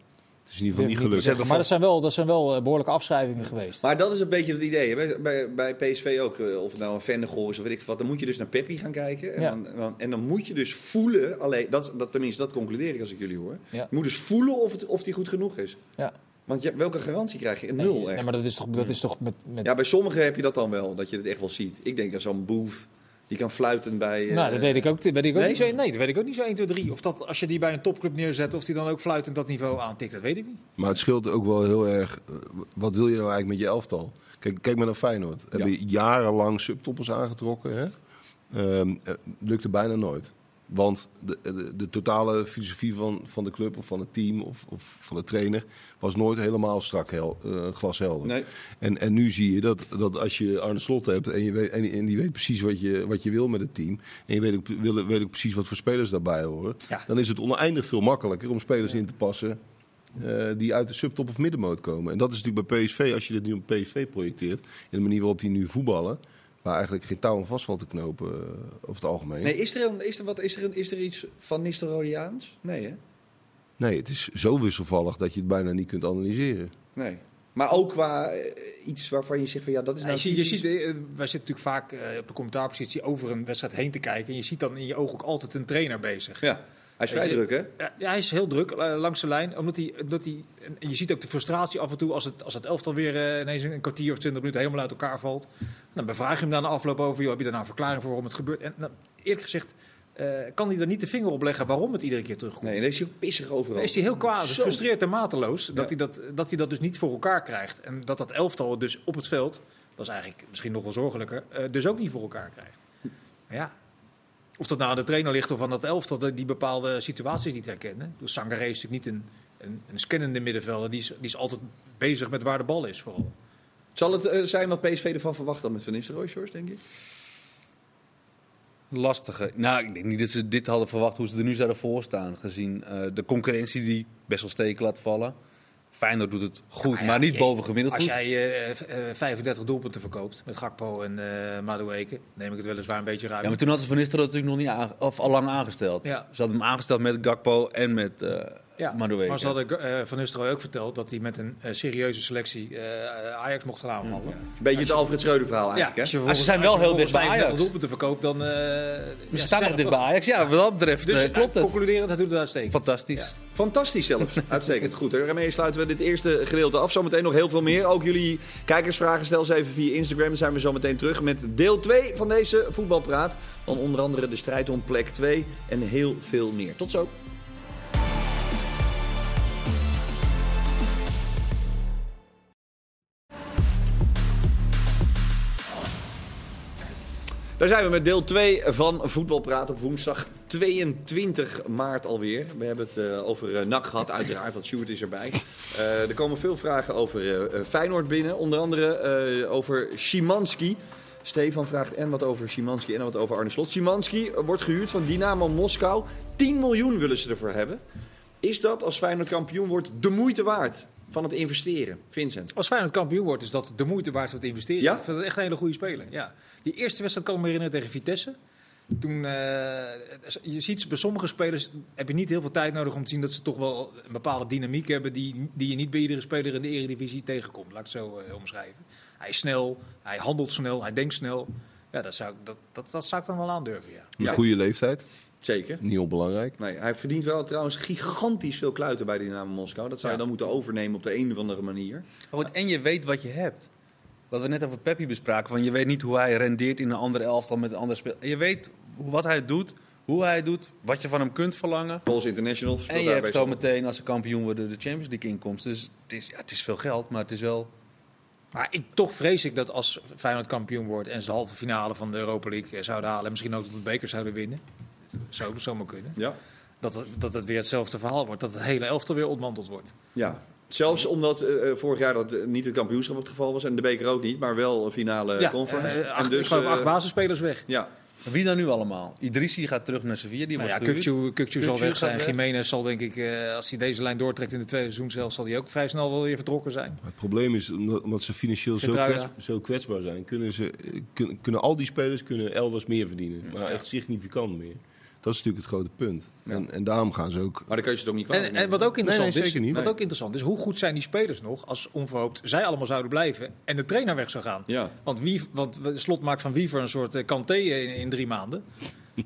Het is in ieder geval niet gelukt. Zeggen, maar dat zijn wel, dat zijn wel eh, behoorlijke afschrijvingen geweest. Maar dat is een beetje het idee. Bij, bij, bij PSV ook. Of het nou een Vennegoor is of weet ik wat. Dan moet je dus naar Peppi gaan kijken. En, Ja. dan, en dan- en dan moet je dus voelen. Alleen, dat, dat, tenminste, dat concludeer ik als ik jullie hoor. Ja. Je moet dus voelen of, het, of die goed genoeg is. ja. Want je, welke garantie krijg je? Een nul Nee, echt. maar dat is toch, dat is toch met, met Ja, bij sommigen heb je dat dan wel. Dat je het echt wel ziet. Ik denk dat zo'n boef. Die kan fluiten bij... eh, Nou, dat weet ik ook, weet ik ook nee? niet zo. Nee, dat weet ik ook niet zo 1, 2, 3. Of dat als je die bij een topclub neerzet, of die dan ook fluitend dat niveau aantikt, dat weet ik niet. Maar het scheelt ook wel heel erg. eh, Wat wil je nou eigenlijk met je elftal? Kijk, kijk maar naar Feyenoord. Hebben jarenlang subtoppers aangetrokken. Hè? Ehm, eh, lukte bijna nooit. Want de, de, de totale filosofie van, van de club of van het team of, of van de trainer was nooit helemaal strak hel, eh, glashelder. Nee. En, en nu zie je dat, dat als je Arne Slot hebt en, je weet, en, die- en die weet precies wat je, wat je wil met het team. En je weet ook, wil, weet ook precies wat voor spelers daarbij horen. Ja. Dan is het oneindig veel makkelijker om spelers in te passen eh, die uit de subtop of middenmoot komen. En dat is natuurlijk bij PSV, als je dit nu op PSV projecteert, in de manier waarop die nu voetballen, waar eigenlijk geen touw en vast valt te knopen eh, over het algemeen. Nee, is er, een, is, er wat, is, er een, is er iets van Nistelrooiaans? Nee, hè? Nee, het is zo wisselvallig dat je het bijna niet kunt analyseren. Nee. Maar ook qua eh, iets waarvan je zegt van ja, dat is Ja, nou... je, ziet, je typisch. ziet, eh, wij zitten natuurlijk vaak eh, op de commentaarpositie over een wedstrijd heen te kijken. En je ziet dan in je oog ook altijd een trainer bezig. Ja, hij is vrij druk, hè? Ja, hij is heel druk eh, langs de lijn. Omdat hij, omdat hij, en je ziet ook de frustratie af en toe als het, als het elftal weer eh, ineens een kwartier of twintig minuten helemaal uit elkaar valt. Dan bevraag je hem dan de afloop over, joh, heb je daar nou een verklaring voor waarom het gebeurt? En nou, eerlijk gezegd eh, kan hij er niet de vinger op leggen waarom het iedere keer terugkomt. Nee, dan is hij ook pissig overal. Is hij heel kwaad, Zo. frustreert en mateloos dat, hij dat, dat hij dat dus niet voor elkaar krijgt. En dat dat elftal dus op het veld, dat is eigenlijk misschien nog wel zorgelijker, dus ook niet voor elkaar krijgt. Maar ja, of dat nou aan de trainer ligt of aan dat elftal dat die bepaalde situaties niet herkennen. Dus Sangaré is natuurlijk niet een, een, een scannende middenvelder, die is, die is altijd bezig met waar de bal is vooral. Zal het eh, zijn wat PSV ervan verwacht dan met Van Nistelrooy, Sjors, denk ik? Lastige. Nou, ik denk niet dat ze dit hadden verwacht hoe ze er nu zouden voor staan. Gezien eh, de concurrentie die best wel steken laat vallen. Feyenoord doet het goed, Nou ja, maar niet je- boven gemiddeld Als goed. jij eh, v- eh, 35 doelpunten verkoopt met Gakpo en eh Madueke, neem ik het weliswaar een beetje ruim. Ja, maar toen hadden ze Van Nistelrooy natuurlijk nog niet of al lang aangesteld. Ja. Ze hadden hem aangesteld met Gakpo en met eh Ja, Madueke. maar ze hadden eh, Van Nistelrooy ook verteld dat hij met een eh, serieuze selectie eh, Ajax mocht gaan aanvallen. Een beetje het Alfred Schreuder verhaal eigenlijk, vervolgens- ze zijn wel heel dicht bij vervolgens 35 Ajax. doelpunten verkoopt, dan... eh Ze ja, staan nog dit bij Ajax. Ja, wat dat betreft Dus klopt het. concluderend, hij doet het uitstekend. Fantastisch. Fantastisch zelfs. [LAUGHS] Uitstekend. Goed, hè. daarmee sluiten we dit eerste gedeelte af. Zometeen nog heel veel meer. Ook jullie kijkersvragen stel ze even via Instagram. Dan zijn we zo meteen terug met deel 2 van deze voetbalpraat. Dan onder andere de strijd om plek 2 en heel veel meer. Tot zo. Daar zijn we met deel 2 van Voetbalpraat op woensdag 22 maart alweer. We hebben het eh, over eh, NAC gehad, uiteraard, want Sjoerd is erbij. Eh, er komen veel vragen over Feyenoord binnen. Onder andere over Szymanski. Stefan vraagt en wat over Szymanski en wat over Arne Slot. Szymanski wordt gehuurd van Dynamo Moskou. 10 miljoen willen ze ervoor hebben. Is dat, als Feyenoord kampioen wordt, de moeite waard van het investeren? Vincent? Als Feyenoord kampioen wordt, is dat de moeite waard van het investeren. Ja? Ik vind het echt een hele goede speler. Ja. Die eerste wedstrijd kan ik me herinneren tegen Vitesse. Toen, eh, je ziet bij sommige spelers heb je niet heel veel tijd nodig om te zien dat ze toch wel een bepaalde dynamiek hebben die, die je niet bij iedere speler in de Eredivisie tegenkomt. Laat ik het zo eh, omschrijven. Hij is snel, hij handelt snel, hij denkt snel. Ja, dat zou, ik- dat, dat, dat zou ik dan wel aandurven, ja. Een Ja. goede leeftijd, Zeker. niet onbelangrijk. Nee, hij verdient wel trouwens gigantisch veel kluiten bij Dynamo Moskou. Dat zou je Ja. dan moeten overnemen op de een of andere manier. Oh, en je weet wat je hebt. Wat we net over Peppi bespraken. Van je weet niet hoe hij rendeert in een andere elftal met een andere speler. Je weet hoe- wat hij doet, hoe hij het doet, wat je van hem kunt verlangen. Pols International speelt En je hebt zo meteen, als ze kampioen worden, de Champions League inkomst. Dus het is, ja, het is veel geld, maar het is wel... Maar ik, toch vrees ik dat als Feyenoord kampioen wordt en ze de halve finale van de Europa League eh, zouden halen en misschien ook de beker zouden winnen. Het zou zomaar kunnen. Ja. Dat het, dat het weer hetzelfde verhaal wordt. Dat het hele elftal weer ontmanteld wordt. ja. Zelfs omdat eh, eh, vorig jaar dat eh, niet het kampioenschap het geval was en de beker ook niet, maar wel een finale ja, conference. En dus, ik geloof acht basisspelers weg. Ja, Wie dan nu allemaal? Idrissi gaat terug naar Sevilla, die Nou wordt ja. Kukcu, Kukcu zal weg zijn. Jiménez zal denk ik, eh, als hij deze lijn doortrekt in de tweede seizoen zelf, zal hij ook vrij snel wel weer vertrokken zijn. Maar het probleem is, omdat, ze financieel zo, kwets- zo kwetsbaar zijn, kunnen, ze, eh, kun- kunnen al die spelers kunnen elders meer verdienen. Maar echt significant meer. Dat is natuurlijk het grote punt. En, en daarom gaan ze ook... Maar dan kun je ze toch niet kwalijk En, en wat ook interessant nee, is, zeker niet. wat ook interessant is, hoe goed zijn die spelers nog als onverhoopt zij allemaal zouden blijven en de trainer weg zou gaan? Ja. Want, wie, want Slot maakt van Wiever een soort eh, Kanté in, in drie maanden.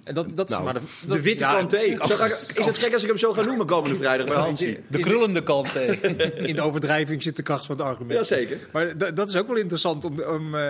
En dat, dat is Nou, maar de, witte ja, ik- Is het gek als ik hem zo ga noemen komende vrijdag bij Hansie? De krullende kant tegen. [LAUGHS] In de overdrijving zit de kracht van het argument. Jazeker. Maar dat is ook wel interessant om, om, eh,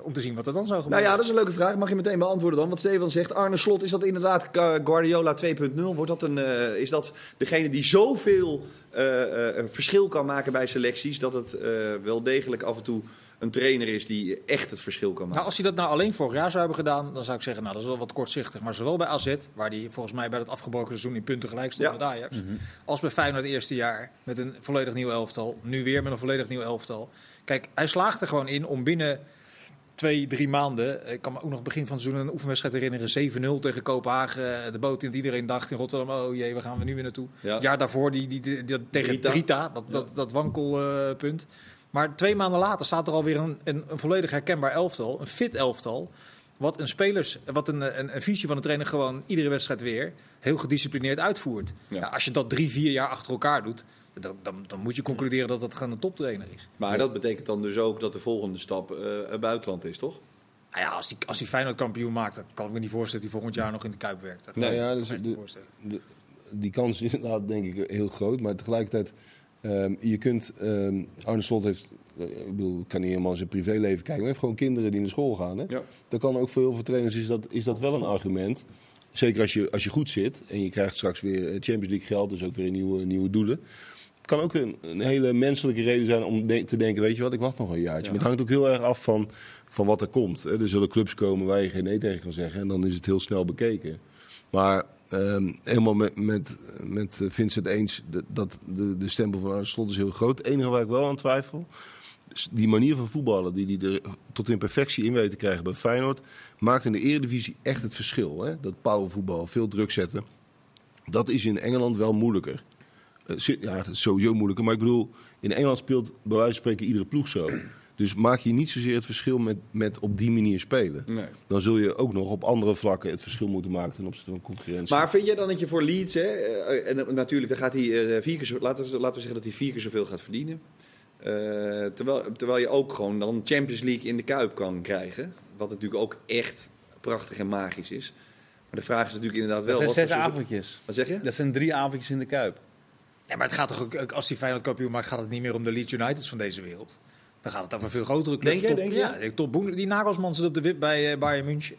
om te zien wat er dan zou Nou gebeuren. ja, dat is een leuke vraag. Mag je meteen beantwoorden dan? Wat Steven zegt, Arne Slot, is dat inderdaad Guardiola 2.0? Wordt dat een, eh, is dat degene die zoveel eh, eh, verschil kan maken bij selecties... dat het eh, wel degelijk af en toe een trainer is die echt het verschil kan maken? Nou, als hij dat nou alleen vorig jaar zou hebben gedaan, dan zou ik zeggen, nou, dat is wel wat kortzichtig. Maar zowel bij AZ, waar hij volgens mij bij het afgebroken seizoen in punten gelijk stond Ja. met Ajax, als bij Feyenoord het eerste jaar met een volledig nieuw elftal, nu weer met een volledig nieuw elftal. Kijk, hij slaagt er gewoon in om binnen twee, drie maanden, ik kan me ook nog begin van het seizoen een oefenwedstrijd herinneren, 7-0 tegen Kopenhagen, de boot in die iedereen dacht in Rotterdam, oh jee, waar gaan we nu weer naartoe? Ja. Jaar daarvoor die, die, die- die- tegen Drita. Drita, dat, dat, dat wankelpunt. Maar twee maanden later staat er alweer een, een, een volledig herkenbaar elftal, een fit elftal. Wat een spelers, wat een, een, een visie van de trainer gewoon iedere wedstrijd weer heel gedisciplineerd uitvoert. Ja. Ja, als je dat drie, vier jaar achter elkaar doet, dan, dan, dan moet je concluderen dat dat gewoon een toptrainer is. Maar dat betekent dan dus ook dat de volgende stap eh, het buitenland is, toch? Nou ja, als hij als die Feyenoord kampioen maakt, dan kan ik me niet voorstellen dat hij volgend jaar nog in de Kuip werkt. Nee. Ja, dus de- de- die kans is inderdaad denk ik heel groot. Maar tegelijkertijd, ehm, je kunt... ehm, Arne Slot heeft... eh, ik bedoel, kan niet helemaal zijn privéleven kijken. Maar hij heeft gewoon kinderen die naar school gaan. Hè? Ja. Dat kan ook voor heel veel trainers is dat, is dat wel een argument. Zeker als je, als je goed zit en je krijgt straks weer eh, Champions League geld. Dus ook weer nieuwe, nieuwe doelen. Het kan ook een, een hele menselijke reden zijn om de- te denken, weet je wat, ik wacht nog een jaartje. Maar het hangt ook heel erg af van, van wat er komt. hè. Er zullen clubs komen waar je geen nee tegen kan zeggen. En dan is het heel snel bekeken. Maar ehm, helemaal met, met, met Vincent eens, dat de, de stempel van Arne Slot is heel groot. Het enige waar ik wel aan twijfel, die manier van voetballen die hij er tot in perfectie in weet te krijgen bij Feyenoord, maakt in de Eredivisie echt het verschil. Hè? Dat powervoetbal, veel druk zetten, dat is in Engeland wel moeilijker. Eh, Ja, sowieso moeilijker. Maar ik bedoel, in Engeland speelt bij wijze van spreken iedere ploeg zo. Dus maak je niet zozeer het verschil met, met op die manier spelen. Nee. Dan zul je ook nog op andere vlakken het verschil moeten maken ten opzichte van concurrentie. Maar vind jij dan dat je voor Leeds, hè, eh, en natuurlijk dan gaat hij eh, vier keer zo, laten, we, laten we zeggen dat hij vier keer zoveel gaat verdienen. Eh, terwijl, terwijl je ook gewoon dan Champions League in de Kuip kan krijgen. Wat natuurlijk ook echt prachtig en magisch is. Maar de vraag is natuurlijk inderdaad wel... Dat zijn zes avondjes. Wat zeg je? Dat zijn drie avondjes in de Kuip. Ja, maar het gaat toch ook, ook als die Feyenoord kampioen maakt, gaat het niet meer om de Leeds Uniteds van deze wereld. Dan gaat het over veel grotere clubs. Denk Top- denk je? Ja, top Boen- die Nagelsman zit op de wip bij eh, Bayern München.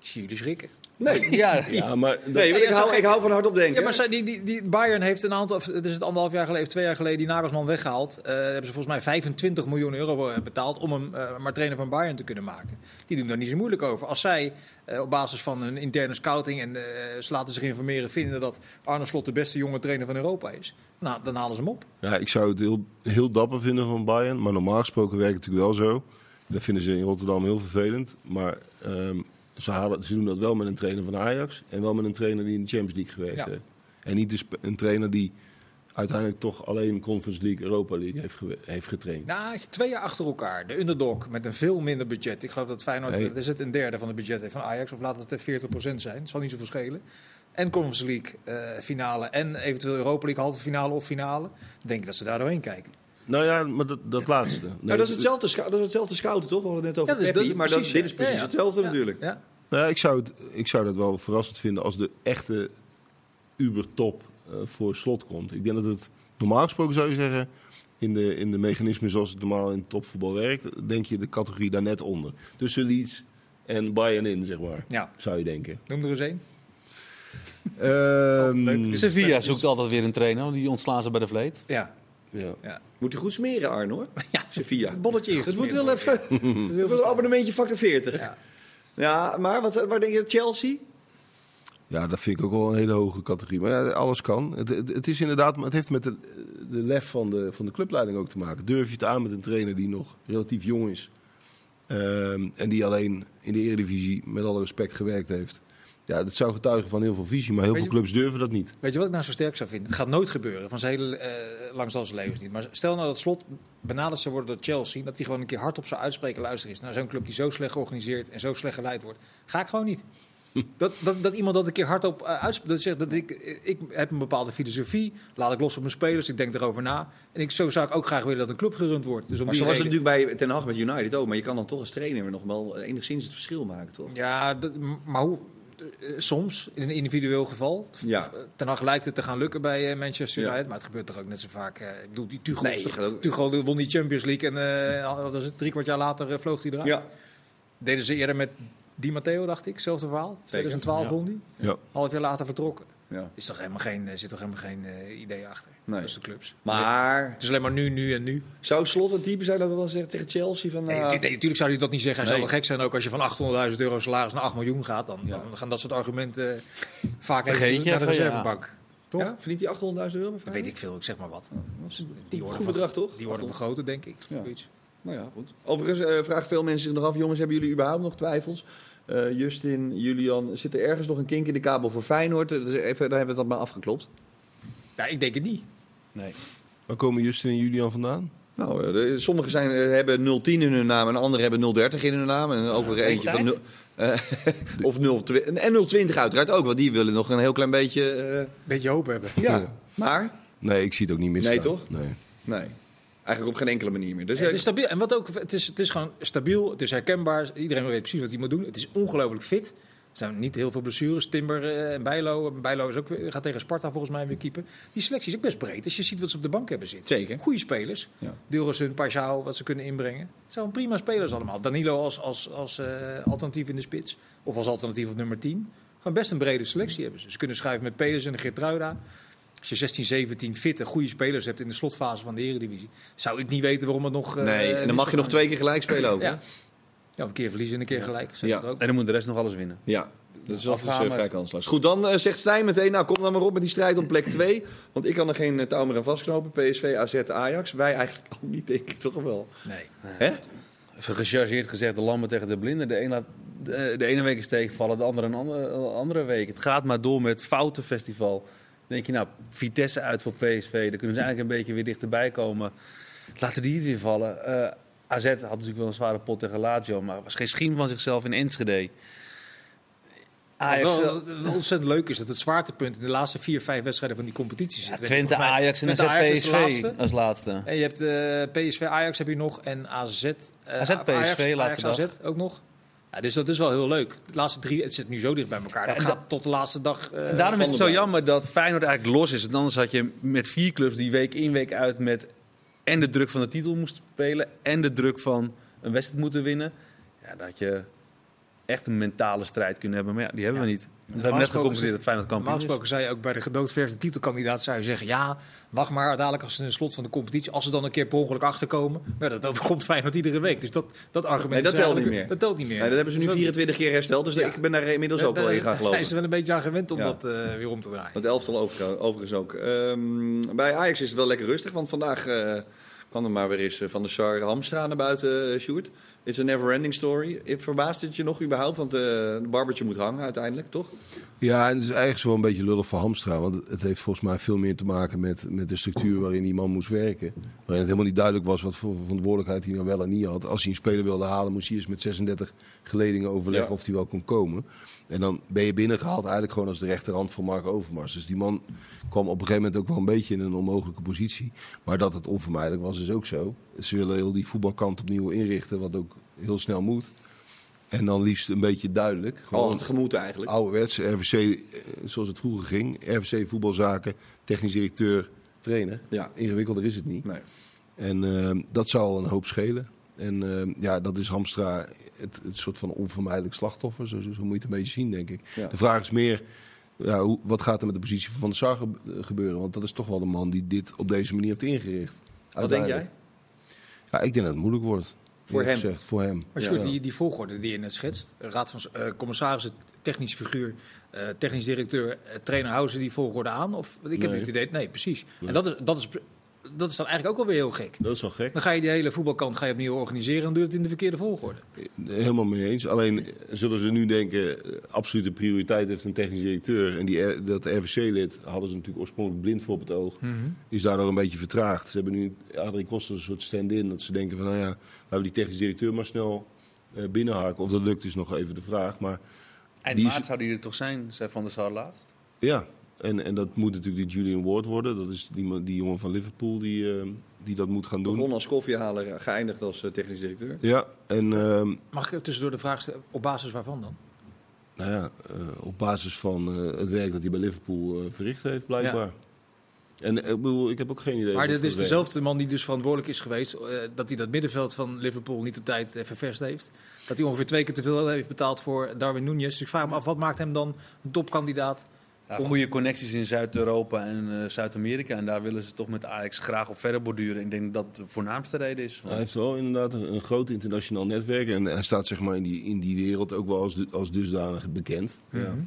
Ik zie jullie schrikken. Nee. [LAUGHS] Ja, ja, maar Nee, ik, hou, ik hou van hardop denken. Ja, maar zij- die, die, die Bayern heeft een aantal, of het is het anderhalf jaar geleden, of twee jaar geleden, die Nagelsman weggehaald. Eh hebben ze volgens mij 25 miljoen euro eh, betaald om hem eh, maar trainer van Bayern te kunnen maken. Die doen daar niet zo moeilijk over. Als zij eh, op basis van hun interne scouting en eh, ze laten zich informeren, vinden dat Arne Slot de beste jonge trainer van Europa is, nou, dan halen ze hem op. Ja, ik zou het heel, heel dapper vinden van Bayern. Maar normaal gesproken werkt het natuurlijk wel zo. Dat vinden ze in Rotterdam heel vervelend. Maar ehm, ze, halen, ze doen dat wel met een trainer van Ajax. En wel met een trainer die in de Champions League gewerkt Ja. heeft. En niet een trainer die uiteindelijk toch alleen Conference League, Europa League heeft, heeft getraind. Nou, is twee jaar achter elkaar. De underdog met een veel minder budget. Ik geloof dat Feyenoord, Nee. dat is het een derde van het budget heeft van Ajax. Of laat het er 40% zijn. Het zal niet zoveel schelen. En Conference League eh, finale en eventueel Europa League halve finale of finale. Dan denk ik dat ze daar doorheen kijken. Nou ja, maar dat, dat laatste. Nee, Nou, dat, is hetzelfde, dat is hetzelfde scouten, toch? We hadden het net over Ja, dat- maar dat, dit is precies Ja, ja. hetzelfde Ja. natuurlijk. Ja. Nou, ja, ik, zou het, ik zou dat wel verrassend vinden als de echte ubertop eh voor slot komt. Ik denk dat het normaal gesproken zou je zeggen, in de, in de mechanismen zoals het normaal in topvoetbal werkt, denk je de categorie daar net onder. Tussen Leeds en Bayern in, zeg maar. Ja. Zou je denken. Noem er eens één. Ehm, Sevilla zoekt altijd weer een trainer, die ontslaan ze bij de vleet. Ja. ja. Moet hij goed smeren, Arno, hoor. [LAUGHS] ja. Sevilla. Het bolletje Het moet wel even... [LAUGHS] Het een abonnementje factor 40. Ja. Ja, maar wat, waar denk je? Chelsea? ja, dat vind ik ook wel een hele hoge categorie. Maar ja, alles kan. Het, het, is inderdaad, het heeft met de, de lef van de, van de clubleiding ook te maken. Durf je het aan met een trainer die nog relatief jong is. Ehm, en die alleen in de Eredivisie met alle respect gewerkt heeft. Ja, dat zou getuigen van heel veel visie, maar heel Weet veel je- clubs durven dat niet. Weet je wat ik nou zo sterk zou vinden? Het gaat nooit gebeuren, van zijn hele eh langs al zijn levens niet. Maar stel nou dat Slot benaderd zou worden door Chelsea, dat hij gewoon een keer hardop zou uitspreken, luister eens, nou zo'n club die zo slecht georganiseerd en zo slecht geleid wordt, ga ik gewoon niet. [LAUGHS] Dat, dat, dat iemand dat een keer hardop uh, uitspreekt. Dat zegt dat ik, ik heb een bepaalde filosofie. Laat ik los op mijn spelers. Ik denk erover na. En ik, zo zou ik ook graag willen dat een club gerund wordt. Dus om Maar die zo was het natuurlijk bij Ten Hag met United ook. Maar je kan dan toch als trainer nog wel enigszins het verschil maken, toch? Ja, dat- maar hoe, eh, soms, in een individueel geval. Ja. Ten Hag lijkt het te gaan lukken bij eh, Manchester Ja. United. Maar het gebeurt toch ook net zo vaak. eh, ik bedoel, die Tuchel, Nee, toch- Tuchel won die Champions League. En eh, wat was het, drie kwart jaar later eh, vloog hij eruit. Ja. Deden ze eerder met Di Matteo, dacht ik. Zelfde verhaal. 2012 Ja. won die. Ja. Half jaar later vertrokken. Ja. Is toch helemaal geen, er zit toch helemaal geen eh, idee achter. Nee. Is de clubs. Maar Het is alleen maar nu, nu en nu. zou Slot een type zijn dat dat dan zegt tegen Chelsea? Van, Nee, nee, natuurlijk zou hij dat niet zeggen. Hij Nee. zou wel gek zijn ook als je van 800.000 euro salaris naar 8 miljoen gaat. Dan, Ja. dan gaan dat soort argumenten eh, vaak Vergeet even je naar de ja. reservebank. Toch? ja? Verdient hij 800.000 euro? bij Dat weet ik veel, ik zeg maar wat. Die worden Goed van- bedrag, toch? Die worden vergroten, denk ik. Ja. Nou ja, goed. Overigens eh, vragen veel mensen zich nog af, jongens, hebben jullie überhaupt nog twijfels? Eh, Justin, Julian, zit er ergens nog een kink in de kabel voor Feyenoord? Dus even, daar hebben we dat maar afgeklopt. Ja, ik denk het niet. Nee. Waar komen Justin en Julian vandaan? Nou, eh, de- sommigen zijn, eh, hebben 010 in hun naam en anderen hebben 030 in hun naam. En ook weer eentje van... nul- eh, [LAUGHS] of 020. En 020 uiteraard ook, want die willen nog een heel klein beetje... eh, Beetje hoop hebben. ja, maar... Nee, ik zie het ook niet meer. Nee, toch? Nee. Nee, eigenlijk op geen enkele manier meer. Dus het is stabiel. En wat ook, het is, het is gewoon stabiel, het is herkenbaar. Iedereen weet precies wat hij moet doen. Het is ongelooflijk fit. Er zijn niet heel veel blessures. Timber eh, en Bijlo. Bijlo is ook, gaat tegen Sparta volgens mij weer keeper. Die selectie is ook best breed. Als je ziet wat ze op de bank hebben zitten. Zeker. Goede spelers. Ja. Dilrosun, Pajau, wat ze kunnen inbrengen. Het zijn prima spelers allemaal. Danilo als, als, als eh, alternatief in de spits. Of als alternatief op nummer 10. Gewoon best een brede selectie hebben ze. Ze kunnen schuiven met Pedersen en Geertruida. Als je 16, 17 fitte, goede spelers hebt in de slotfase van de Eredivisie, zou ik niet weten waarom het nog. eh, nee, en dan mag je nog twee keer gelijk spelen ook. Ja. een keer verliezen en een keer gelijk. Zeg Ja. het ook. En dan moet de rest nog alles winnen. Ja, dat is Afgaan vrij kansloos. Goed, dan eh, zegt Stijn meteen, nou kom dan maar op met die strijd om plek 2. Want ik kan er geen eh, touw meer aan vastknopen. PSV, AZ, Ajax. Wij eigenlijk ook niet, denk ik toch wel. Nee. Hè? Even gechargeerd gezegd, de lammen tegen de blinden. De ene, laat- de, de ene week is tegenvallen, de andere een andere, een andere week. Het gaat maar door met foutenfestival. Dan denk je, nou, Vitesse uit voor PSV. Dan kunnen ze eigenlijk een beetje weer dichterbij komen. Laten die het weer vallen. Eh, AZ had natuurlijk wel een zware pot tegen Lazio, maar was geen schiem van zichzelf in Enschede. Ajax, Wat wel, wat ontzettend leuk is dat het zwaartepunt in de laatste vier, vijf wedstrijden van die competitie zit. ja, Twente, mij- Ajax en AZ Ajax PSV laatste. als laatste. En je hebt eh, PSV, Ajax heb je nog en AZ. eh, AZ, Ajax, PSV, Ajax, laatste AZ dag. ook nog. Ja, dus dat is wel heel leuk. De laatste drie, het zit nu zo dicht bij elkaar. Dat gaat tot de laatste dag. eh, En daarom is het zo jammer dat Feyenoord eigenlijk los is. Want anders had je met vier clubs die week in week uit met en de druk van de titel moest spelen en de druk van een wedstrijd moeten winnen. Ja, dat je echt een mentale strijd kunnen hebben. Maar ja, die hebben we niet. We hebben net geconcludeerd dat Feyenoord Normaal kampioen is. gesproken zei je ook bij de gedoodverfde titelkandidaat zou je zeggen... ja, wacht maar dadelijk als ze in het slot van de competitie... als ze dan een keer per ongeluk achterkomen... Maar dat overkomt Feyenoord iedere week. Dus dat, dat argument Nee, dat is telt niet meer. Dat telt niet meer. Nee, dat hebben ze nu Dus 24 keer hersteld. Dus Ja. ik ben daar inmiddels ook wel in gaan Hij geloven. is er wel een beetje aan gewend om Ja. dat eh, weer om te draaien. Dat elftal over- overigens ook. Ehm, bij Ajax is het wel lekker rustig, want vandaag eh, kwam er maar weer eens eh, van de Sar Hamstra naar buiten, uh, Sjoerd. It's a never ending story. Verbaast het je nog überhaupt? Want eh de barbertje moet hangen uiteindelijk, toch? Ja, en het is eigenlijk wel een beetje lullig voor Hamstra. Want het- heeft volgens mij veel meer te maken met, met de structuur waarin die man moest werken. Waarin het helemaal niet duidelijk was wat voor verantwoordelijkheid hij nou wel en niet had. Als hij een speler wilde halen, moest hij eerst met 36 geledingen overleggen Ja. of hij wel kon komen. En dan ben je binnengehaald eigenlijk gewoon als de rechterhand van Mark Overmars. Dus die man kwam op een gegeven moment ook wel een beetje in een onmogelijke positie. Maar dat het onvermijdelijk was, is ook zo. Ze willen heel die voetbalkant opnieuw inrichten, wat ook heel snel moet. En dan liefst een beetje duidelijk. Al het gemoed eigenlijk. ouderwets, RVC eh, zoals het vroeger ging. RVC voetbalzaken, technisch directeur, trainer. Ja. Ingewikkelder is het niet. Nee. En eh, dat zal een hoop schelen. En eh, ja, dat is Hamstra het, het soort van onvermijdelijk slachtoffer. Zo, zo, zo moet je het een beetje zien, denk ik. Ja. De vraag is meer, ja, hoe, wat gaat er met de positie van Van der Sar ge- gebeuren? Want dat is toch wel de man die dit op deze manier heeft ingericht. Wat denk jij? Ja, ik denk dat het moeilijk wordt. Voor hem? Gezegd, voor hem. Maar Ja. Sjoerd, die, die volgorde die je net schetst, raad van eh, commissarissen, technisch figuur, eh, technisch directeur, eh, trainer, houden ze die volgorde aan? Of ik heb Nee. niet het idee, nee, precies. En dat is, dat, is, dat is dan eigenlijk ook alweer heel gek. Dat is wel gek. Dan ga je die hele voetbalkant ga je opnieuw organiseren en dan doe je het in de verkeerde volgorde. Helemaal mee eens. Alleen zullen ze nu denken, eh, absolute prioriteit heeft een technisch directeur. En die, dat RVC-lid hadden ze natuurlijk oorspronkelijk blind voor op het oog. Is daardoor een beetje vertraagd. Ze hebben nu Adrie Koster een soort stand-in. Dat ze denken van, nou ja, laten we die technisch directeur maar snel eh, binnenhaken. Of dat lukt is nog even de vraag. Maar Eind Die is- maart zou die er toch zijn, zei Van der Sar laatst. Ja, en, en dat moet natuurlijk die Julian Ward worden. Dat is die, die jongen van Liverpool die, eh, die dat moet gaan doen. Begon als koffiehaler, geëindigd als eh, technisch directeur. Ja, en ehm, Mag ik tussendoor de vraag stellen, op basis waarvan dan? nou ja, eh, op basis van eh, het werk dat hij bij Liverpool eh, verricht heeft, blijkbaar. En eh, ik bedoel, ik heb ook geen idee. Maar dit is dezelfde man die dus verantwoordelijk is geweest... eh, dat hij dat middenveld van Liverpool niet op tijd eh, ververst heeft. Dat hij ongeveer twee keer te veel heeft betaald voor Darwin Núñez. Dus ik vraag me af, wat maakt hem dan een topkandidaat? Goede connecties in Zuid-Europa en eh, Zuid-Amerika. En daar willen ze toch met Ajax graag op verder borduren. Ik denk dat de voornaamste reden is. Hij heeft wel inderdaad een, een groot internationaal netwerk. En hij staat zeg maar in die, in die wereld ook wel als, du- als dusdanig bekend.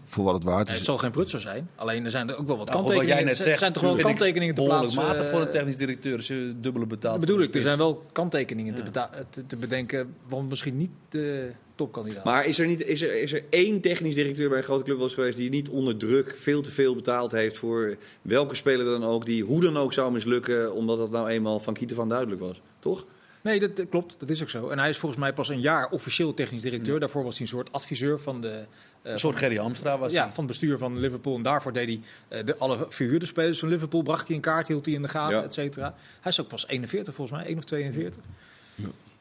Voor wat het waard Nee, is. het zal geen prutser zijn. Alleen er zijn er ook wel wat Nou, kanttekeningen. wat jij net er zegt, zijn toch wel kanttekeningen te plaatsen. matig voor een eh, technisch directeur. Als je dubbele betaalt. Dat bedoel ik. de Er zijn wel kanttekeningen te, te bedenken. Waarom misschien niet de topkandidaat. Maar is er, niet, is, er, is er één technisch directeur bij een grote club was geweest die niet onder druk veel te veel betaald heeft voor welke speler dan ook, die hoe dan ook zou mislukken, omdat dat nou eenmaal van Kieten van duidelijk was? Toch? Nee, dat, dat klopt. Dat is ook zo. En hij is volgens mij pas een jaar officieel technisch directeur. Daarvoor was hij een soort adviseur van de... eh, Een soort Gerry Hamstra was ja, hij. van het bestuur van Liverpool. En daarvoor deed hij eh, de, alle verhuurde spelers van Liverpool. Bracht hij een kaart, hield hij in de gaten, Ja. et cetera. Hij is ook pas 41 volgens mij, 1 of 42.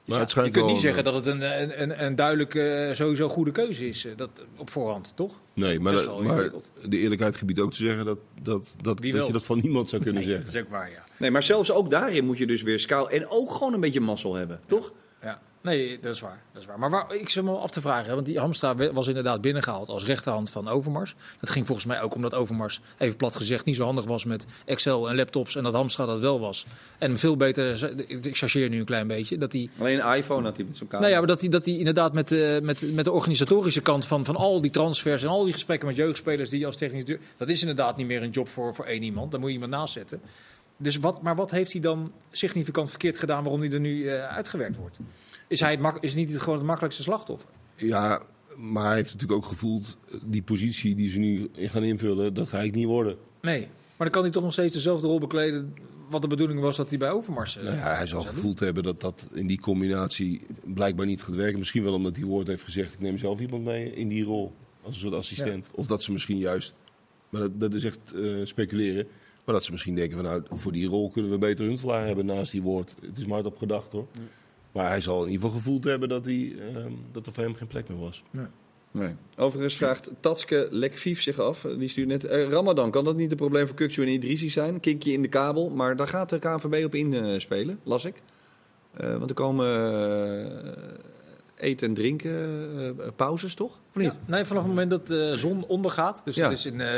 Maar Ja, het je kunt niet zeggen dat het een, een, een, een duidelijk eh, sowieso goede keuze is. eh, dat, op voorhand, toch? Nee, maar, dat- de eerlijkheid gebiedt ook te zeggen dat, dat, dat, dat je dat van niemand zou kunnen Nee, zeggen. dat is ook waar, ja. Nee, maar zelfs ook daarin moet je dus weer scout en ook gewoon een beetje mazzel hebben, toch? Nee, dat is waar. Dat is waar. Maar waar, ik zit me af te vragen, hè, want die Hamstra was inderdaad binnengehaald als rechterhand van Overmars. Dat ging volgens mij ook omdat Overmars, even plat gezegd, niet zo handig was met Excel en laptops. En dat Hamstra dat wel was. En veel beter, ik chargeer nu een klein beetje, dat hij... Alleen een iPhone had hij met zo'n camera. Nou ja, maar dat hij, dat hij inderdaad met, eh, met, met de organisatorische kant van, van al die transfers en al die gesprekken met jeugdspelers die als technisch... Dat is inderdaad niet meer een job voor, voor één iemand. Daar moet je iemand naast zetten. Dus wat, maar wat heeft hij dan significant verkeerd gedaan waarom hij er nu eh, uitgewerkt wordt? Is hij het is niet het gewoon het makkelijkste slachtoffer? Ja, maar hij heeft natuurlijk ook gevoeld, die positie die ze nu gaan invullen, dat ga ik niet worden. Nee. Maar dan kan hij toch nog steeds dezelfde rol bekleden wat de bedoeling was dat hij bij Overmars... eh, Nou ja, hij zal gevoeld hebben dat dat in die combinatie blijkbaar niet gaat werken. Misschien wel omdat hij woord heeft gezegd, ik neem zelf iemand mee in die rol. Als een soort assistent. Of dat ze misschien juist, maar dat, dat is echt eh, speculeren. Maar dat ze misschien denken van nou, voor die rol kunnen we beter Huntelaar hebben naast die woord. Het is maar hard op gedacht hoor. Maar hij zal in ieder geval gevoeld hebben dat, hij, ehm, dat er voor hem geen plek meer was. Nee. Overigens vraagt Tatske Lekvief zich af, eh, die stuurt net... eh, Ramadan, kan dat niet een probleem voor Kukcu en Idrissi zijn? Kinkje in de kabel, maar daar gaat de KNVB op inspelen, las ik. Eh, want er komen eh, eten en drinken eh, pauzes, toch? Of niet? Ja, nee, vanaf het moment dat de zon ondergaat, dus Ja. dat is, in, eh,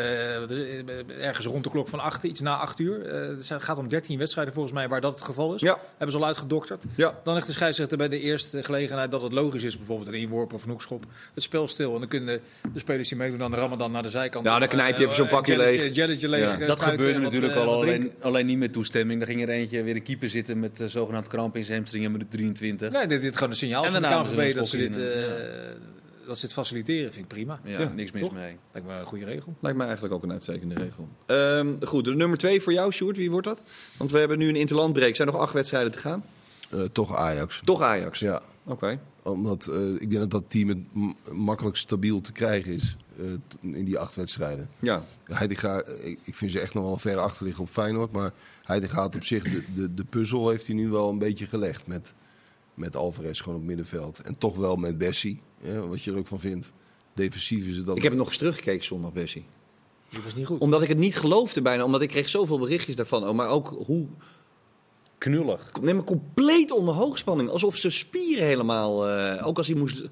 het, eh, ergens rond de klok van 8, iets na 8 uur. eh, het gaat om 13 wedstrijden volgens mij waar dat het geval is. Ja. Hebben ze al uitgedokterd. Ja. Dan legt de scheidsrechter bij de eerste gelegenheid dat het logisch is, bijvoorbeeld een inworp of een hoekschop, het spel stil. En dan kunnen de spelers die meedoen aan de Ramadan naar de zijkant. Nou, dan knijp je even zo'n Eh, pakje leeg. jelletje leeg. Ja. eh, Dat gebeurde wat, natuurlijk eh, al, alleen, alleen niet met toestemming. Dan ging er eentje weer een keeper zitten met uh, zogenaamd kramp in zijn hamstring in minuut 23. Nee, dit, dit is gewoon een signaal En van de KNVB dat ze dit, eh, dat ze het faciliteren. Vind ik prima. Ja, Ja, niks mis toch? mee. Lijkt me een goede regel. Lijkt mij eigenlijk ook een uitstekende regel. Ehm, goed, de nummer twee voor jou, Sjoerd. Wie wordt dat? Want we hebben nu een interlandbreak. Er zijn nog acht wedstrijden te gaan. Eh, toch Ajax. Toch Ajax. Ja, Oké. omdat eh, ik denk dat dat team het makkelijk stabiel te krijgen is eh, in die acht wedstrijden. Ja. Heidegger, eh, ik, ik vind ze echt nog wel ver achter liggen op Feyenoord. Maar Heidegger had op zich de, de, de puzzel heeft hij nu wel een beetje gelegd. Met, met Alvarez gewoon op middenveld. En toch wel met Bessie, hè, wat je er ook van vindt. Defensief is het dan... Ik heb het nog eens teruggekeken zondag, Bessie. Die was niet goed. Omdat ik het niet geloofde bijna. Omdat ik kreeg zoveel berichtjes daarvan. Oh, maar ook hoe... Knullig. Nee, maar compleet onder hoogspanning. Alsof zijn spieren helemaal... eh, ook als hij moest...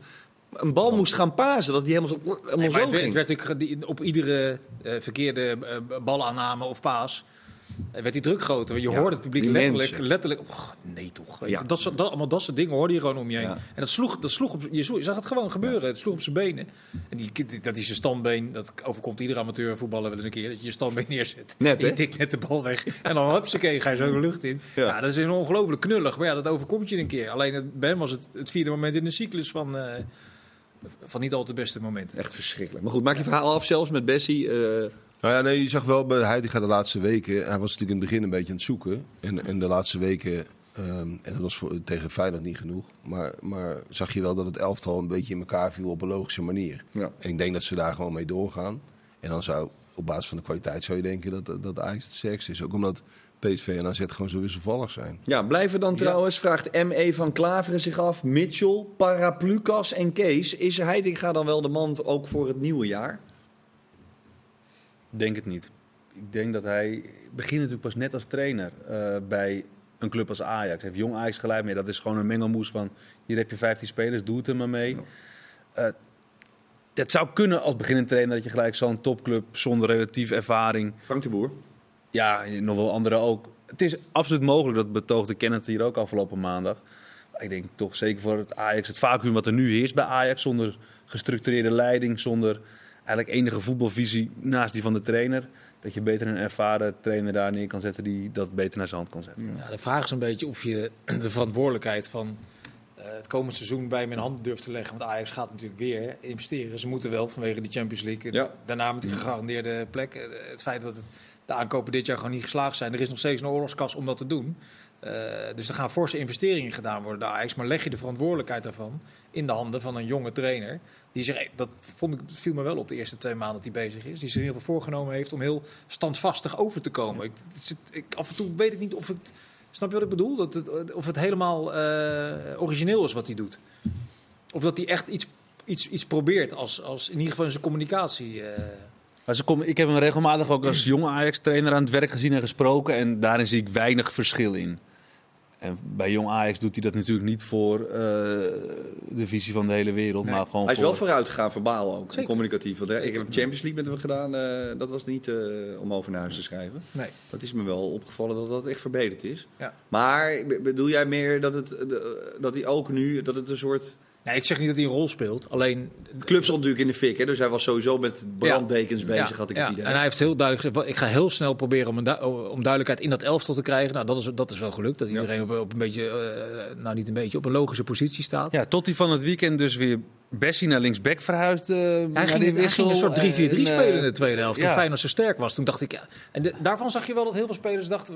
Een bal moest gaan pasen. Dat hij helemaal zo, helemaal Nee, zo het werd, ging. het werd natuurlijk die- op iedere eh, verkeerde eh, balaanname of paas werd die druk groter. Want je Ja, hoorde het publiek letterlijk, letterlijk oh, nee toch. Ja. Dat, dat, allemaal dat soort dingen hoorde je gewoon om je heen. Ja. En dat sloeg, dat sloeg op, je, zag het gewoon gebeuren. Het sloeg op zijn benen. En die, dat is zijn standbeen, dat overkomt iedere amateur voetballer wel eens een keer. Dat je je standbeen neerzet. Net, en je tikt net de bal weg. En dan hupsakee, ga je zo de lucht in. Ja. Dat is een ongelooflijk knullig. Maar ja, dat overkomt je een keer. Alleen het, bij hem was het het vierde moment in de cyclus van, eh, van niet al te beste momenten. Echt verschrikkelijk. Maar goed, maak je verhaal af zelfs met Bessie. eh, Nou ja, nee, je zag wel bij Heidegger de laatste weken. Hij was natuurlijk in het begin een beetje aan het zoeken. En, en de laatste weken Ehm, en dat was voor, tegen Feyenoord niet genoeg. Maar, maar zag je wel dat het elftal een beetje in elkaar viel op een logische manier. Ja. En ik denk dat ze daar gewoon mee doorgaan. En dan zou, op basis van de kwaliteit zou je denken dat, dat Ajax het sterkste is. Ook omdat PSV en AZ gewoon zo wisselvallig zijn. Ja, blijven dan trouwens, vraagt M.E. van Klaveren zich af. Mitchell, Paraplukas en Kees. Is Heitinga dan wel de man ook voor het nieuwe jaar? Denk het niet. Ik denk dat hij begint natuurlijk pas net als trainer eh, bij een club als Ajax. Hij heeft jong Ajax geleid, maar dat is gewoon een mengelmoes van hier heb je 15 spelers, doe het er maar mee. Eh, het zou kunnen als beginnend trainer dat je gelijk zo'n topclub zonder relatief ervaring, Frank de Boer. ja, nog wel anderen ook. Het is absoluut mogelijk, dat betoogde Kenneth hier ook afgelopen maandag. Ik denk toch zeker voor het Ajax, het vacuüm wat er nu heerst bij Ajax, zonder gestructureerde leiding, zonder eigenlijk enige voetbalvisie naast die van de trainer. Dat je beter een ervaren trainer daar neer kan zetten die dat beter naar zijn hand kan zetten. Ja, de vraag is een beetje of je [CLEARS THROAT] de verantwoordelijkheid van eh, het komende seizoen bij mijn hand durft te leggen. Want Ajax gaat natuurlijk weer investeren. Ze moeten wel vanwege de Champions League. Ja. Daarna met die gegarandeerde plek. Eh, Het feit dat het, de aankopen dit jaar gewoon niet geslaagd zijn. Er is nog steeds een oorlogskas om dat te doen. Eh, dus er gaan forse investeringen gedaan worden door Ajax. Maar leg je de verantwoordelijkheid daarvan in de handen van een jonge trainer. Die zich, eh, dat vond ik, viel me wel op de eerste twee maanden dat hij bezig is. Die zich ieder geval voorgenomen heeft om heel standvastig over te komen. Ik, ik, af en toe weet ik niet of het. Snap je wat ik bedoel? Dat het, of het helemaal eh, origineel is wat hij doet. Of dat hij echt iets, iets, iets probeert als, als in ieder geval zijn communicatie. eh. Ik heb hem regelmatig ook als jonge Ajax-trainer aan het werk gezien en gesproken. En daarin zie ik weinig verschil in. En bij jong Ajax doet hij dat natuurlijk niet voor eh, de visie van de hele wereld. Nee. Maar gewoon Hij is voor... wel vooruit gegaan, verbaal ook. Zeker. Communicatief. Want, hè, ik heb Champions League met hem gedaan. eh, dat was niet eh, om over naar huis te schrijven. nee. Dat is me wel opgevallen dat dat echt verbeterd is. Ja. Maar be- bedoel jij meer dat, het, eh, dat hij ook nu, dat het een soort... nee, ik zeg niet dat hij een rol speelt. Alleen De club zat natuurlijk in de fik, hè? dus hij was sowieso met branddekens bezig, Ja, had ik ja. het idee. En hij heeft heel duidelijk gezegd: "Wat- ik ga heel snel proberen om, een du- om duidelijkheid in dat elftal te krijgen. Nou, dat is, dat is wel gelukt. Dat iedereen op, op een beetje, eh, nou niet een beetje, op een logische positie staat. Ja, tot hij van het weekend dus weer Bessie naar linksback verhuisde. Hij naar ging, die hij ging een soort 3-4-3 wissel. En, eh, spelen in de tweede helft. Toen ja. Feyenoord zo sterk was. Toen dacht ik, ja. En de- daarvan zag je wel dat heel veel spelers dachten,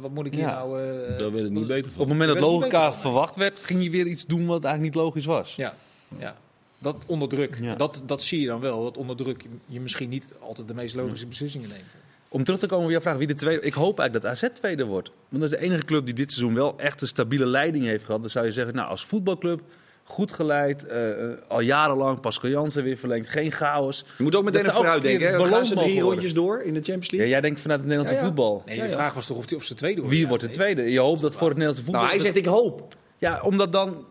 wat moet ik hier Ja. nou... eh, Daar werd het niet beter Op van. het moment dat logica verwacht werd, ging hij weer iets doen wat eigenlijk niet logisch was. Ja, ja. Dat onder druk. Ja. Dat, dat zie je dan wel. Dat onder druk je- misschien niet altijd de meest logische beslissingen neemt. Om terug te komen op jouw vraag wie de tweede... Ik hoop eigenlijk dat AZ tweede wordt. Want dat is de enige club die dit seizoen wel echt een stabiele leiding heeft gehad. Dan zou je zeggen, nou als voetbalclub, goed geleid, eh, eh, al jarenlang, Pascal Jansen weer verlengd, geen chaos. je moet ook meteen dat ze ook vooruit denken. hè? Gaan ze drie rondjes door in de Champions Ja, League? jij denkt vanuit het Nederlandse Ja, ja. voetbal. Nee, Ja, de ja. vraag was toch of, die, of ze tweede worden. Wie Ja, wordt de nee. tweede? Je hoopt dat voor het Nederlandse voetbal... nou, hij zegt ik hoop. Ja, omdat dan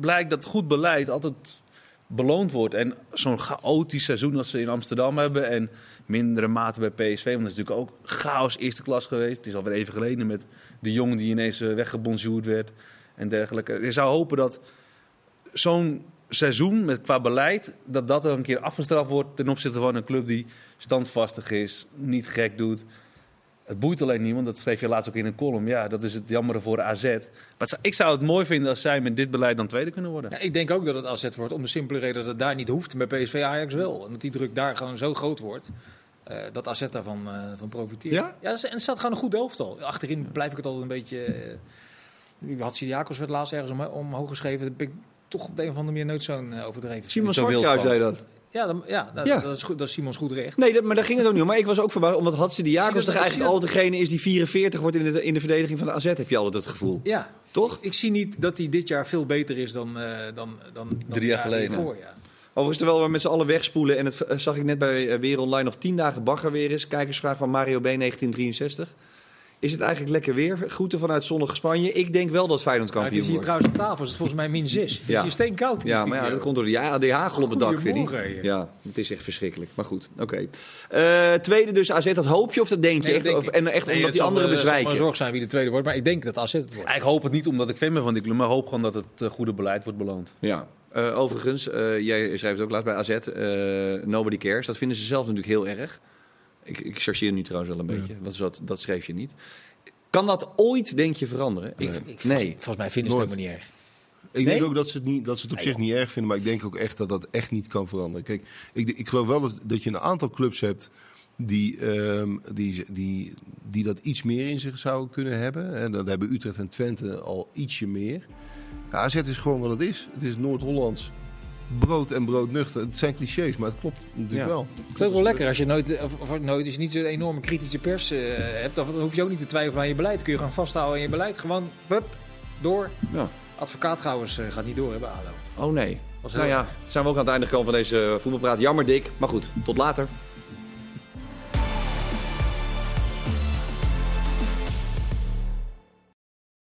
blijkt dat goed beleid altijd beloond wordt. En zo'n chaotisch seizoen als ze in Amsterdam hebben en mindere mate bij PSV. Want dat is natuurlijk ook chaos eerste klas geweest. Het is alweer even geleden met de jongen die ineens eh, weggebonjourd werd en dergelijke. Je zou hopen dat zo'n seizoen met, qua beleid, dat dat er een keer afgestraft wordt ten opzichte van een club die standvastig is, niet gek doet. Het boeit alleen niemand, dat schreef je laatst ook in een column. Ja, dat is het jammere voor AZ. Maar het zou- ik zou het mooi vinden als zij met dit beleid dan tweede kunnen worden. Ja, ik denk ook dat het AZ wordt om de simpele reden dat het daar niet hoeft. Bij PSV Ajax wel. En dat die druk daar gewoon zo groot wordt. eh, dat AZ daarvan eh, van profiteert. Ja? en er staat gewoon een goed elftal. Achterin blijf ik het altijd een beetje... Uh, Hatsidiakos werd laatst ergens om, omhoog geschreven. Daar ben ik toch op de een of andere manier nooit zo'n eh, overdreven. Simon van. zei dat. Ja, ja, dat, is goed, dat Simons goed recht. Nee, dat, maar daar ging het ook niet om. Maar ik was ook verbaasd, omdat Hadze die Jacobs toch eigenlijk al degene is die 44 wordt in de, in de verdediging van de AZ, heb je altijd het gevoel. Ja. Toch? Ik zie niet dat hij dit jaar veel beter is dan, eh, dan, dan, dan drie jaar geleden. Ja. Overigens, terwijl we met z'n allen wegspoelen, en het eh, zag ik net bij eh, Weer Online nog tien dagen bagger weer is. Kijkersvraag van Mario B1963. Is het eigenlijk lekker weer? Groeten vanuit zonnige Spanje. Ik denk wel dat Feyenoord Nou, het kampioen is hier wordt. trouwens op tafel, is het volgens mij min 6. Het is Ja. hier steenkoud. in Ja, de maar ja, dat komt door die, ja, die hagel op het dak, vind ik. Ja, het is echt verschrikkelijk. Maar goed, oké. Eh, tweede dus AZ, dat hoop je of dat denk je? Nee, echt, denk- of, en echt Nee, omdat het die anderen zal me bezwijken? een zorg zijn wie de tweede wordt, maar ik denk dat AZ het wordt. Ja, ik hoop het niet omdat ik fan ben van die club, maar hoop gewoon dat het eh, goede beleid wordt beloond. Ja. Eh, overigens, eh, jij schrijft ook laatst bij AZ, eh, Nobody Cares. Dat vinden ze zelf natuurlijk heel erg. Ik, ik chargeer nu trouwens wel een beetje, want dat, dat schreef je niet. Kan dat ooit, denk je, veranderen? Ik, Ik- nee. Volgens, volgens mij vinden ze het helemaal niet erg. Ik Nee? denk ook dat ze het, niet, dat ze het op zich niet erg vinden, maar ik denk ook echt dat dat echt niet kan veranderen. Kijk, ik, ik geloof wel dat, dat je een aantal clubs hebt die, ehm, die, die, die dat iets meer in zich zouden kunnen hebben. En dan hebben Utrecht en Twente al ietsje meer. Ja, AZ is gewoon wat het is. Het is Noord-Hollands. Brood en broodnuchter. Het zijn clichés, maar het klopt natuurlijk Ja. wel. Het is ook wel lekker als je nooit, of, of nooit als je niet zo'n enorme kritische pers eh, hebt. Dan hoef je ook niet te twijfelen aan je beleid. Kun je gewoon vasthouden aan je beleid. Gewoon, pup, door. Ja. Advocaat trouwens eh, gaat niet door hebben, ADO. Oh nee. Nou ja, zijn we ook aan het einde gekomen van deze voetbalpraat. Jammer dik, maar goed. Tot later.